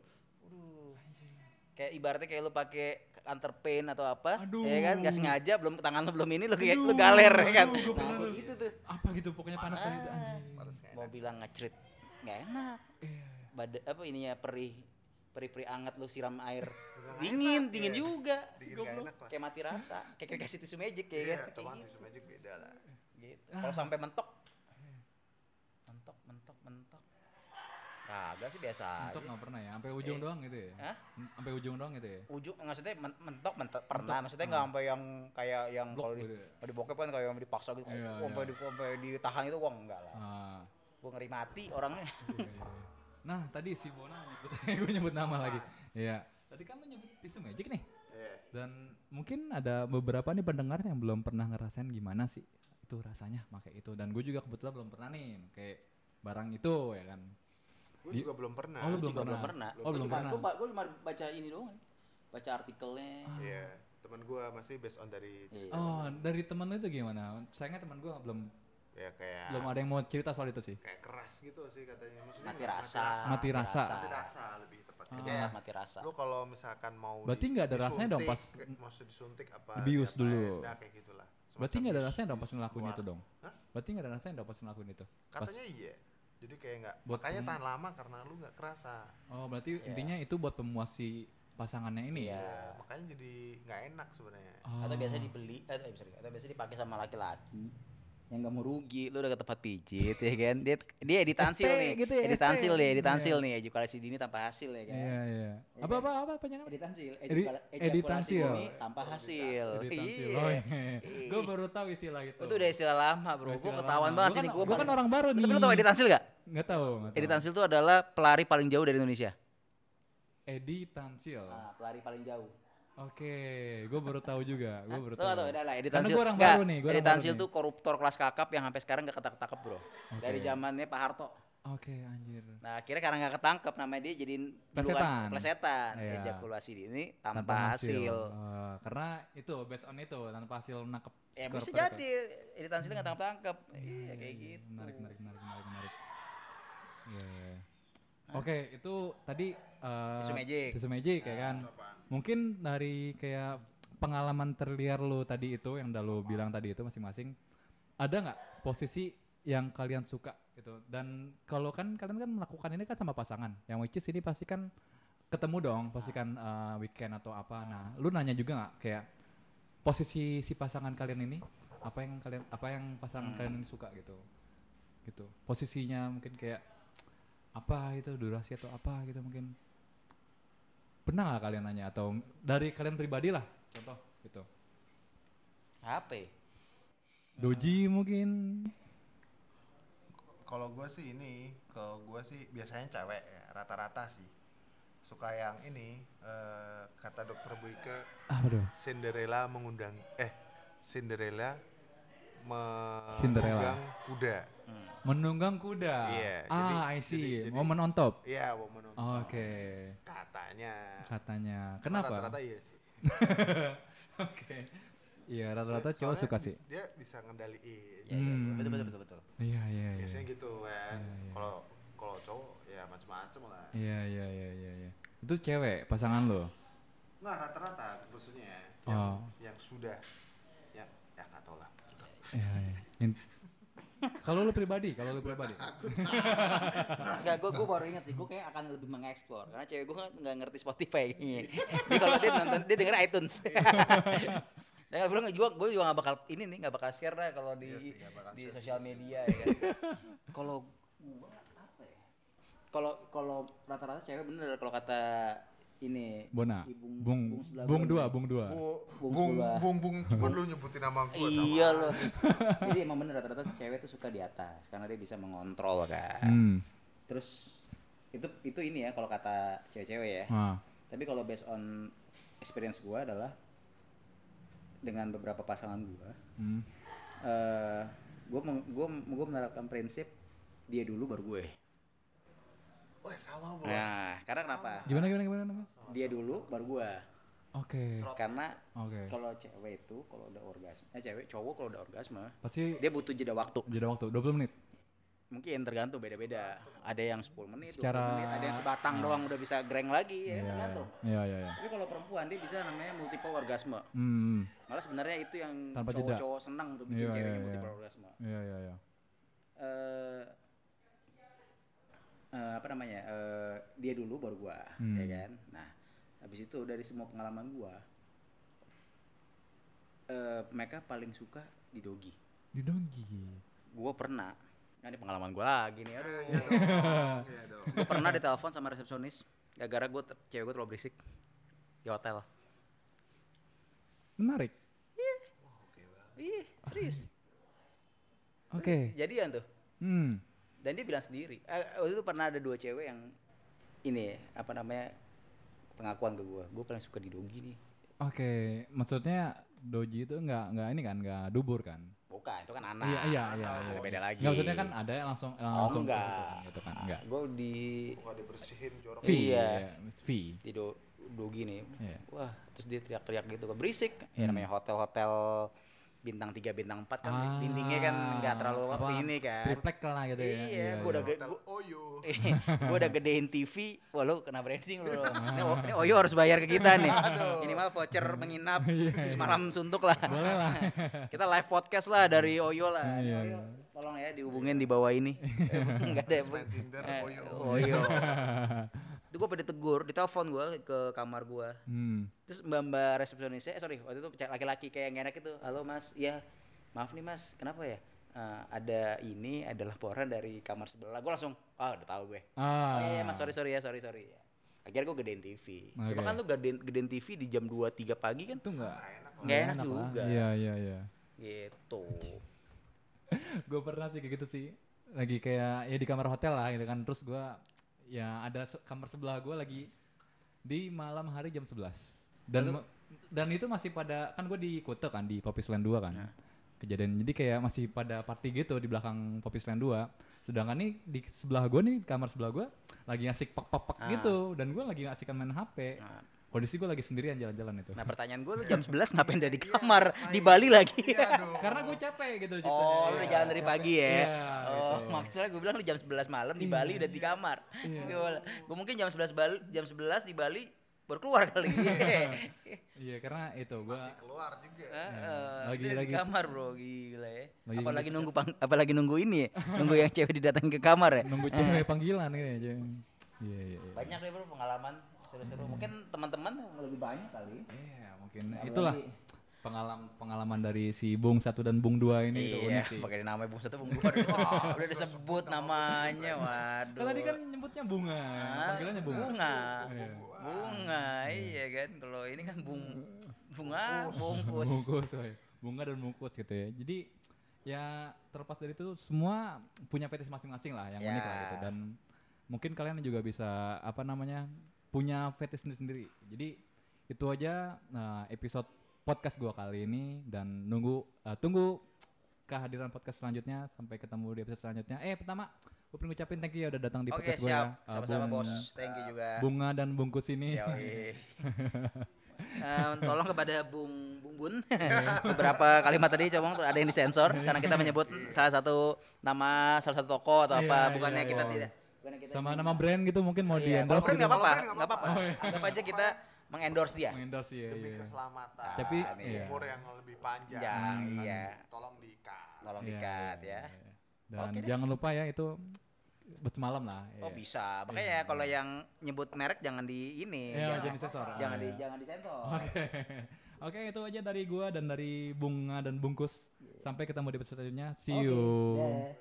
[SPEAKER 2] Kayak ibaratnya kayak lu pakai antar pain atau apa,
[SPEAKER 1] Aduh.
[SPEAKER 2] ya kan nggak sengaja belum tangan lu belum ini lu kayak lu
[SPEAKER 1] Aduh,
[SPEAKER 2] galer ya kan.
[SPEAKER 1] aduh,
[SPEAKER 2] Nah, kayak gitu tuh.
[SPEAKER 1] Apa gitu pokoknya panas gitu
[SPEAKER 2] Ah.
[SPEAKER 1] anjing.
[SPEAKER 2] Mau bilang ngecrit nggak enak.
[SPEAKER 1] Iya.
[SPEAKER 2] Bada, apa ininya perih perih-perih anget lu siram air dingin
[SPEAKER 3] enak,
[SPEAKER 2] dingin
[SPEAKER 3] iya.
[SPEAKER 2] juga
[SPEAKER 3] Dingin enak lah.
[SPEAKER 2] kayak mati rasa kayak dikasih tisu magic kayak
[SPEAKER 3] Iya,
[SPEAKER 2] kan Kayak
[SPEAKER 3] tisu magic beda lah.
[SPEAKER 2] gitu. kalau sampai mentok mentok mentok mentok kagak sih biasa
[SPEAKER 1] Mentok nggak pernah ya? Sampai ujung
[SPEAKER 2] Eh.
[SPEAKER 1] doang gitu ya?
[SPEAKER 2] Hah?
[SPEAKER 1] Sampai ujung doang gitu ya?
[SPEAKER 2] ujung maksudnya men- mentok mentok pernah
[SPEAKER 1] Mentok,
[SPEAKER 2] maksudnya nggak
[SPEAKER 1] ah.
[SPEAKER 2] sampai yang kayak yang kalau di,
[SPEAKER 1] gitu ya?
[SPEAKER 2] di bokep kan kayak yang dipaksa gitu
[SPEAKER 1] Iya,
[SPEAKER 2] sampai
[SPEAKER 1] iya.
[SPEAKER 2] di sampai ditahan itu gua enggak lah
[SPEAKER 1] Ah.
[SPEAKER 2] gua ngeri mati orangnya
[SPEAKER 1] Iya, iya. Nah tadi si Bona nyebut, gue nyebut nama lagi. Iya. Tadi kan lu nyebut tisu magic nih.
[SPEAKER 3] Iya.
[SPEAKER 1] Dan mungkin ada beberapa nih pendengar yang belum pernah ngerasain gimana sih itu rasanya pakai itu. Dan gue juga kebetulan belum pernah nih kayak barang itu ya kan.
[SPEAKER 3] Gue juga belum pernah.
[SPEAKER 1] Oh, lu belum
[SPEAKER 2] juga belum
[SPEAKER 1] pernah?
[SPEAKER 2] pernah
[SPEAKER 1] Oh,
[SPEAKER 2] Gua
[SPEAKER 1] belum
[SPEAKER 2] cuma,
[SPEAKER 1] pernah.
[SPEAKER 2] gua cuma baca ini doang baca artikelnya
[SPEAKER 3] Iya. temen gue masih based on dari.
[SPEAKER 1] Oh, dari temen lu itu gimana? Sayangnya temen gua belum
[SPEAKER 3] ya kayak
[SPEAKER 1] belum ada yang mau cerita soal itu sih.
[SPEAKER 3] kayak keras gitu sih katanya maksudnya
[SPEAKER 2] Mati rasa.
[SPEAKER 1] Mati rasa.
[SPEAKER 3] mati rasa lebih tepatnya
[SPEAKER 1] Ah.
[SPEAKER 3] kayak
[SPEAKER 2] mati rasa.
[SPEAKER 3] lu kalau misalkan mau
[SPEAKER 1] Berarti nggak ada rasanya dong pas-
[SPEAKER 3] disuntik, maksud disuntik apa diapain,
[SPEAKER 1] dulu.
[SPEAKER 3] nah kayak gitulah
[SPEAKER 1] Berarti
[SPEAKER 3] Semacam
[SPEAKER 1] nggak ada rasanya dong pas ngelakuin
[SPEAKER 3] luar.
[SPEAKER 1] itu dong?
[SPEAKER 3] Hah?
[SPEAKER 1] Berarti nggak ada rasanya dong pas ngelakuin itu? Pas,
[SPEAKER 3] katanya iya jadi kayak nggak makanya tahan lama karena lu nggak kerasa
[SPEAKER 1] oh berarti
[SPEAKER 2] Iya.
[SPEAKER 1] intinya itu buat pemuas si pasangannya ini
[SPEAKER 2] Iya.
[SPEAKER 1] ya?
[SPEAKER 3] Ya, makanya jadi nggak enak sebenarnya
[SPEAKER 2] Atau
[SPEAKER 1] Oh.
[SPEAKER 2] biasa dibeli, eh, eh, sorry, atau biasa dipakai sama laki-laki yang nggak mau rugi, lu udah ke tempat pijit ya kan, dia dia editansil nih,
[SPEAKER 1] gitu ya,
[SPEAKER 2] editansil
[SPEAKER 1] ST.
[SPEAKER 2] nih, editansil
[SPEAKER 1] Iya.
[SPEAKER 2] nih, ejakulasi dini tanpa hasil ya kan.
[SPEAKER 1] Iya iya.
[SPEAKER 2] Ya
[SPEAKER 1] Apa
[SPEAKER 2] kan?
[SPEAKER 1] apa apa?
[SPEAKER 2] Editansil,
[SPEAKER 1] Edi-
[SPEAKER 2] ejukala- ejakulasi
[SPEAKER 1] editansil.
[SPEAKER 2] dini tanpa hasil.
[SPEAKER 1] Editansil.
[SPEAKER 2] Iya.
[SPEAKER 1] Oh iya. Gue baru tahu istilah itu.
[SPEAKER 2] Itu udah istilah lama bro, gue ketahuan banget sini
[SPEAKER 1] kan-
[SPEAKER 2] gue.
[SPEAKER 1] gua kan orang baru nih.
[SPEAKER 2] Tapi lu tau editansil gak?
[SPEAKER 1] Nggak tahu. nggak tahu.
[SPEAKER 2] Editansil itu adalah pelari paling jauh dari Indonesia.
[SPEAKER 1] Editansil.
[SPEAKER 2] Ah, pelari paling jauh.
[SPEAKER 1] Oke, gue baru tahu juga. Gue baru
[SPEAKER 2] Tuh,
[SPEAKER 1] tahu.
[SPEAKER 2] tuh, udah lah
[SPEAKER 1] Karena
[SPEAKER 2] editansil.
[SPEAKER 1] gua orang baru nih, gua
[SPEAKER 2] editansil
[SPEAKER 1] baru
[SPEAKER 2] tuh koruptor kelas kakap yang sampai sekarang gak ketangkep bro. Dari
[SPEAKER 1] Oke.
[SPEAKER 2] zamannya Pak Harto.
[SPEAKER 1] Oke, anjir.
[SPEAKER 2] Nah akhirnya karena nggak ketangkep namanya dia jadiin
[SPEAKER 1] Plesetan.
[SPEAKER 2] duluan plesetan.
[SPEAKER 1] Iya.
[SPEAKER 2] Ejakulasi dini tanpa, hasil.
[SPEAKER 1] Eh, karena itu based on itu tanpa hasil nangkep.
[SPEAKER 2] Ya
[SPEAKER 1] skor
[SPEAKER 2] bisa jadi editansil nggak tangkep tangkep. Iya kayak
[SPEAKER 1] iya,
[SPEAKER 2] gitu.
[SPEAKER 1] Menarik, menarik, menarik, menarik, menarik. Iya, iya, iya. Oke, itu tadi eh
[SPEAKER 2] Tisu magic.
[SPEAKER 1] tisu magic ya kan. Mungkin dari kayak pengalaman terliar lu tadi itu yang udah lu bilang tadi itu masing-masing ada nggak posisi yang kalian suka gitu? Dan kalau kan kalian kan melakukan ini kan sama pasangan yang which is ini pasti kan ketemu dong pasti kan eh, weekend atau apa. Nah lu nanya juga nggak kayak posisi si pasangan kalian ini apa yang kalian apa yang pasangan
[SPEAKER 2] Hmm.
[SPEAKER 1] kalian ini suka gitu? Gitu. Posisinya mungkin kayak apa itu durasi atau apa gitu mungkin pernah nggak kalian nanya atau dari kalian pribadi lah contoh gitu
[SPEAKER 2] Apa? ya?
[SPEAKER 1] doji mungkin
[SPEAKER 3] kalau gue sih ini kalau gue sih biasanya cewek ya rata-rata sih suka yang ini eh, kata dokter
[SPEAKER 1] tuh
[SPEAKER 3] Cinderella mengundang eh Cinderella
[SPEAKER 1] Cinderella.
[SPEAKER 3] menunggang kuda.
[SPEAKER 2] Hmm.
[SPEAKER 1] menunggang kuda?
[SPEAKER 3] Iya,
[SPEAKER 1] ah
[SPEAKER 3] jadi-
[SPEAKER 1] I see.
[SPEAKER 3] jadi- jadi-
[SPEAKER 1] momen on top?
[SPEAKER 3] Iya mau menunggang
[SPEAKER 1] oke.
[SPEAKER 3] Katanya.
[SPEAKER 1] Katanya.
[SPEAKER 3] Cuma
[SPEAKER 1] kenapa?
[SPEAKER 3] rata-rata iya sih.
[SPEAKER 1] Oke. Iya rata-rata cowok suka sih.
[SPEAKER 3] dia bisa ngendaliin.
[SPEAKER 2] Ya, ya,
[SPEAKER 1] Hmm.
[SPEAKER 2] betul betul betul betul.
[SPEAKER 1] iya iya iya.
[SPEAKER 3] Biasanya gitu kan.
[SPEAKER 1] Iya, iya.
[SPEAKER 3] kalau kalau cowok ya macam-macam lah.
[SPEAKER 1] Iya iya iya iya iya. itu cewek pasangan lo?
[SPEAKER 3] Nggak rata-rata maksudnya. Yang
[SPEAKER 1] Oh.
[SPEAKER 3] yang sudah yang ya nggak tau lah
[SPEAKER 1] iya iya kalau lu pribadi kalau lu pribadi
[SPEAKER 2] Enggak, gue gue baru ingat sih, gue kayak akan lebih mengeksplor karena cewek gue nggak ngerti Spotify kayaknya. Jadi kalau dia nonton, dia denger iTunes. Dan gue juga gue juga gak bakal ini nih nggak bakal share lah kalau di
[SPEAKER 3] Iya
[SPEAKER 2] di sosial
[SPEAKER 3] sih.
[SPEAKER 2] media ya kan. Kalau gua apa ya? Kalau kalau rata-rata cewek bener kalau kata ini
[SPEAKER 1] Bona
[SPEAKER 2] Ibung-
[SPEAKER 1] bung
[SPEAKER 2] Bung sebelah
[SPEAKER 1] bung dua bung dua
[SPEAKER 3] Bu-
[SPEAKER 2] Bung
[SPEAKER 3] bung
[SPEAKER 2] sebelah.
[SPEAKER 3] bung bung cuma lu nyebutin nama gua sama
[SPEAKER 2] Iya loh. Jadi emang bener rata-rata cewek tuh suka di atas karena dia bisa mengontrol kan.
[SPEAKER 1] hmm.
[SPEAKER 2] Terus itu itu ini ya kalau kata cewek-cewek ya.
[SPEAKER 1] ah.
[SPEAKER 2] Tapi kalau based on experience gua adalah dengan beberapa pasangan gua,
[SPEAKER 1] hmm.
[SPEAKER 2] eh gua gua gua menerapkan prinsip dia dulu baru gue.
[SPEAKER 3] Wah sama bos.
[SPEAKER 2] Nah, karena kenapa?
[SPEAKER 1] gimana gimana gimana gimana?
[SPEAKER 2] Dia dulu baru gua.
[SPEAKER 1] oke
[SPEAKER 2] Karena
[SPEAKER 1] oke
[SPEAKER 2] kalau cewek itu kalau udah orgasme, eh cewek cowok kalau udah orgasme,
[SPEAKER 1] pasti
[SPEAKER 2] dia butuh jeda waktu.
[SPEAKER 1] jeda waktu 20 menit
[SPEAKER 2] Mungkin tergantung beda-beda. Ada yang 10 menit, 20
[SPEAKER 1] Secara-
[SPEAKER 2] menit, ada yang sebatang doang udah bisa greng lagi ya,
[SPEAKER 1] Iya,
[SPEAKER 2] tergantung.
[SPEAKER 1] iya iya iya
[SPEAKER 2] Tapi kalau perempuan dia bisa namanya multiple orgasme.
[SPEAKER 1] hmm.
[SPEAKER 2] Malah sebenarnya itu yang cowok-cowok senang untuk bikin
[SPEAKER 1] Iya,
[SPEAKER 2] ceweknya
[SPEAKER 1] iya,
[SPEAKER 2] multiple orgasme.
[SPEAKER 1] iya iya iya
[SPEAKER 2] Eh eh, apa namanya? eh, dia dulu baru gua,
[SPEAKER 1] Hmm.
[SPEAKER 2] ya kan? Nah, habis itu dari semua pengalaman gua eh mereka paling suka di dogi.
[SPEAKER 1] di donggi
[SPEAKER 2] Gua pernah Nah, ini pengalaman gua lagi nih. Aduh.
[SPEAKER 3] Iya dong. Iya dong.
[SPEAKER 2] Gue pernah ditelepon sama resepsionis gara-gara gue cewek gue terlalu berisik di hotel.
[SPEAKER 1] menarik
[SPEAKER 2] Ih, serius.
[SPEAKER 1] oke
[SPEAKER 2] Jadian tuh.
[SPEAKER 1] hmm.
[SPEAKER 2] Dan dia bilang sendiri. Eh, waktu itu pernah ada dua cewek yang ini apa namanya pengakuan ke gue. Gue paling suka di dogi nih.
[SPEAKER 1] oke maksudnya doji itu nggak nggak ini kan nggak dubur kan
[SPEAKER 2] bukan itu kan anak
[SPEAKER 1] Iya iya iya.
[SPEAKER 3] Anak,
[SPEAKER 1] iya.
[SPEAKER 2] beda lagi
[SPEAKER 1] Nggak maksudnya kan ada yang langsung
[SPEAKER 2] oh
[SPEAKER 1] langsung
[SPEAKER 2] enggak
[SPEAKER 1] gitu kan enggak.
[SPEAKER 2] gue di
[SPEAKER 3] Bukan dibersihin jorok.
[SPEAKER 1] V.
[SPEAKER 2] Iya.
[SPEAKER 1] V.
[SPEAKER 2] di do, dogi nih
[SPEAKER 1] Iya.
[SPEAKER 2] wah terus dia teriak-teriak gitu kan berisik ya
[SPEAKER 1] Hmm.
[SPEAKER 2] namanya hotel-hotel bintang 3 bintang 4 kan
[SPEAKER 1] Ah,
[SPEAKER 2] dindingnya kan nggak terlalu
[SPEAKER 1] apa,
[SPEAKER 2] ini kan
[SPEAKER 1] Triplek lah gitu ya.
[SPEAKER 2] Iya, gua udah
[SPEAKER 3] Hotel
[SPEAKER 2] Gua-
[SPEAKER 3] Oyo.
[SPEAKER 2] gue udah gedein TV, wah lu kena branding lu. Ini, O- ini Oyo harus bayar ke kita nih. Minimal voucher menginap semalam suntuk lah.
[SPEAKER 1] Iya, Boleh lah.
[SPEAKER 2] kita live podcast lah dari Oyo lah.
[SPEAKER 1] Iya,
[SPEAKER 2] Oyo, tolong ya dihubungin di bawah ini. Enggak ada.
[SPEAKER 3] Tinder,
[SPEAKER 2] Eh,
[SPEAKER 3] Oyo.
[SPEAKER 2] Oyo. Itu gue pada tegur, ditelepon gue ke kamar gue.
[SPEAKER 1] Hmm.
[SPEAKER 2] Terus mbak-mbak resepsionisnya, eh sorry, waktu itu laki-laki kayak yang enak itu. Halo mas, ya maaf nih mas, kenapa ya? Eh, ada ini ada laporan dari kamar sebelah. Gue langsung, ah udah tahu gue.
[SPEAKER 1] Ah.
[SPEAKER 2] Oh iya, iya, mas, sorry sorry ya, sorry sorry. Akhirnya gue gedein TV. Cuma
[SPEAKER 1] Oke.
[SPEAKER 2] kan lu gedein, gedein TV di jam 2 3 pagi kan
[SPEAKER 1] Itu enggak
[SPEAKER 3] Nggak enak
[SPEAKER 2] nggak enak,
[SPEAKER 1] lah.
[SPEAKER 2] juga.
[SPEAKER 1] Iya iya iya.
[SPEAKER 2] Gitu.
[SPEAKER 1] gue pernah sih kayak gitu sih lagi kayak ya di kamar hotel lah gitu kan terus gue ya ada se- kamar sebelah gue lagi di malam hari jam 11 dan
[SPEAKER 2] Lalu?
[SPEAKER 1] dan itu masih pada kan gue di Kute kan di Popis Land 2 kan
[SPEAKER 2] Nah.
[SPEAKER 1] kejadian jadi kayak masih pada party gitu di belakang Popis Land 2 sedangkan nih di sebelah gue nih kamar sebelah gue lagi ngasih pak pak pak
[SPEAKER 2] Ah.
[SPEAKER 1] gitu dan gue lagi ngasihkan main HP
[SPEAKER 2] Nah,
[SPEAKER 1] kondisi gue lagi sendirian jalan-jalan itu
[SPEAKER 2] nah pertanyaan gue lu jam 11 ngapain udah di
[SPEAKER 3] Iya,
[SPEAKER 2] kamar di
[SPEAKER 3] main.
[SPEAKER 2] Bali lagi?
[SPEAKER 3] Iya
[SPEAKER 1] karena gue capek gitu
[SPEAKER 2] Oh, lu udah jalan dari
[SPEAKER 1] Capek.
[SPEAKER 2] pagi ya?
[SPEAKER 1] Iya,
[SPEAKER 2] oh,
[SPEAKER 1] gitu.
[SPEAKER 2] maksudnya gue bilang lu jam 11 malam di
[SPEAKER 1] Iya.
[SPEAKER 2] Bali udah di kamar.
[SPEAKER 1] Iya.
[SPEAKER 2] Gue mungkin jam 11 Bali, jam 11 di Bali baru keluar kali.
[SPEAKER 1] iya karena itu gue
[SPEAKER 3] Masih keluar juga.
[SPEAKER 2] Heeh,
[SPEAKER 1] Lagi-
[SPEAKER 2] dia di
[SPEAKER 1] lagi-
[SPEAKER 2] kamar bro gila ya.
[SPEAKER 1] Lagi
[SPEAKER 2] apalagi nunggu pang, apalagi nunggu ini ya, nunggu yang cewek didatangin ke kamar ya.
[SPEAKER 1] nunggu cewek panggilan ini aja iya iya iya.
[SPEAKER 2] Banyak deh bro pengalaman seru-seru. Mungkin teman-teman lebih banyak kali.
[SPEAKER 1] Iya, mungkin
[SPEAKER 2] Apalagi-
[SPEAKER 1] itulah pengalaman pengalaman dari si Bung satu dan Bung dua ini itu
[SPEAKER 2] Iya,
[SPEAKER 1] unik sih.
[SPEAKER 2] pakai namanya Bung Satu Bung Dua udah disebut, udah disebut namanya. Waduh.
[SPEAKER 1] Kan tadi kan nyebutnya bunga,
[SPEAKER 2] Ah,
[SPEAKER 1] panggilannya bunga.
[SPEAKER 2] bunga.
[SPEAKER 1] Iya.
[SPEAKER 2] Bunga, iya kan. Kalau ini kan bung bunga bungkus.
[SPEAKER 1] Bungkus, woy. bunga dan bungkus gitu ya. Jadi ya terlepas dari itu semua punya fetish masing-masing lah yang unik lah gitu dan mungkin kalian juga bisa apa namanya punya fetish sendiri-sendiri. Jadi itu aja nah, episode podcast gua kali ini dan nunggu eh, tunggu kehadiran podcast selanjutnya sampai ketemu di episode selanjutnya. Eh pertama gue pengen ngucapin thank you ya udah datang di
[SPEAKER 2] Oke
[SPEAKER 1] podcast gue
[SPEAKER 2] siap,
[SPEAKER 1] ya. Eh,
[SPEAKER 2] sama-sama
[SPEAKER 1] Bung-
[SPEAKER 2] bos. Thank you juga.
[SPEAKER 1] Bunga dan bungkus ini.
[SPEAKER 2] Eh, tolong kepada Bung Bung Bun beberapa kalimat tadi coba ada yang disensor karena kita menyebut salah satu nama salah satu toko atau
[SPEAKER 1] Iya,
[SPEAKER 2] apa
[SPEAKER 1] iya,
[SPEAKER 2] bukannya
[SPEAKER 1] iya.
[SPEAKER 2] kita tidak bukannya kita
[SPEAKER 1] Sama nama brand gitu mungkin mau di
[SPEAKER 2] Iya, kalau
[SPEAKER 1] endorse
[SPEAKER 2] brand
[SPEAKER 1] gitu.
[SPEAKER 2] nggak apa-apa,
[SPEAKER 3] Kalau brand
[SPEAKER 2] nggak apa-apa. Anggap aja kita mengendorse dia.
[SPEAKER 1] Mengendorse ya.
[SPEAKER 3] Demi
[SPEAKER 1] iya.
[SPEAKER 3] keselamatan.
[SPEAKER 1] Tapi, iya.
[SPEAKER 3] umur yang lebih panjang.
[SPEAKER 2] Jangan,
[SPEAKER 3] Kan
[SPEAKER 2] iya.
[SPEAKER 3] Tolong diikat.
[SPEAKER 2] Tolong
[SPEAKER 1] Iya,
[SPEAKER 2] dikat
[SPEAKER 1] iya,
[SPEAKER 2] ya.
[SPEAKER 1] iya. Dan
[SPEAKER 2] Oke deh.
[SPEAKER 1] jangan lupa ya itu buat semalam lah.
[SPEAKER 2] Oh
[SPEAKER 1] iya.
[SPEAKER 2] bisa. Makanya kalau yang nyebut merek jangan di ini.
[SPEAKER 1] Iya,
[SPEAKER 2] jangan,
[SPEAKER 1] jangan disensor.
[SPEAKER 2] jangan di
[SPEAKER 1] Iya.
[SPEAKER 2] jangan disensor.
[SPEAKER 1] Oke. Oke, itu aja dari gua dan dari Bunga dan Bungkus. Sampai ketemu di episode selanjutnya. See
[SPEAKER 2] Oke,
[SPEAKER 1] you.
[SPEAKER 2] dah.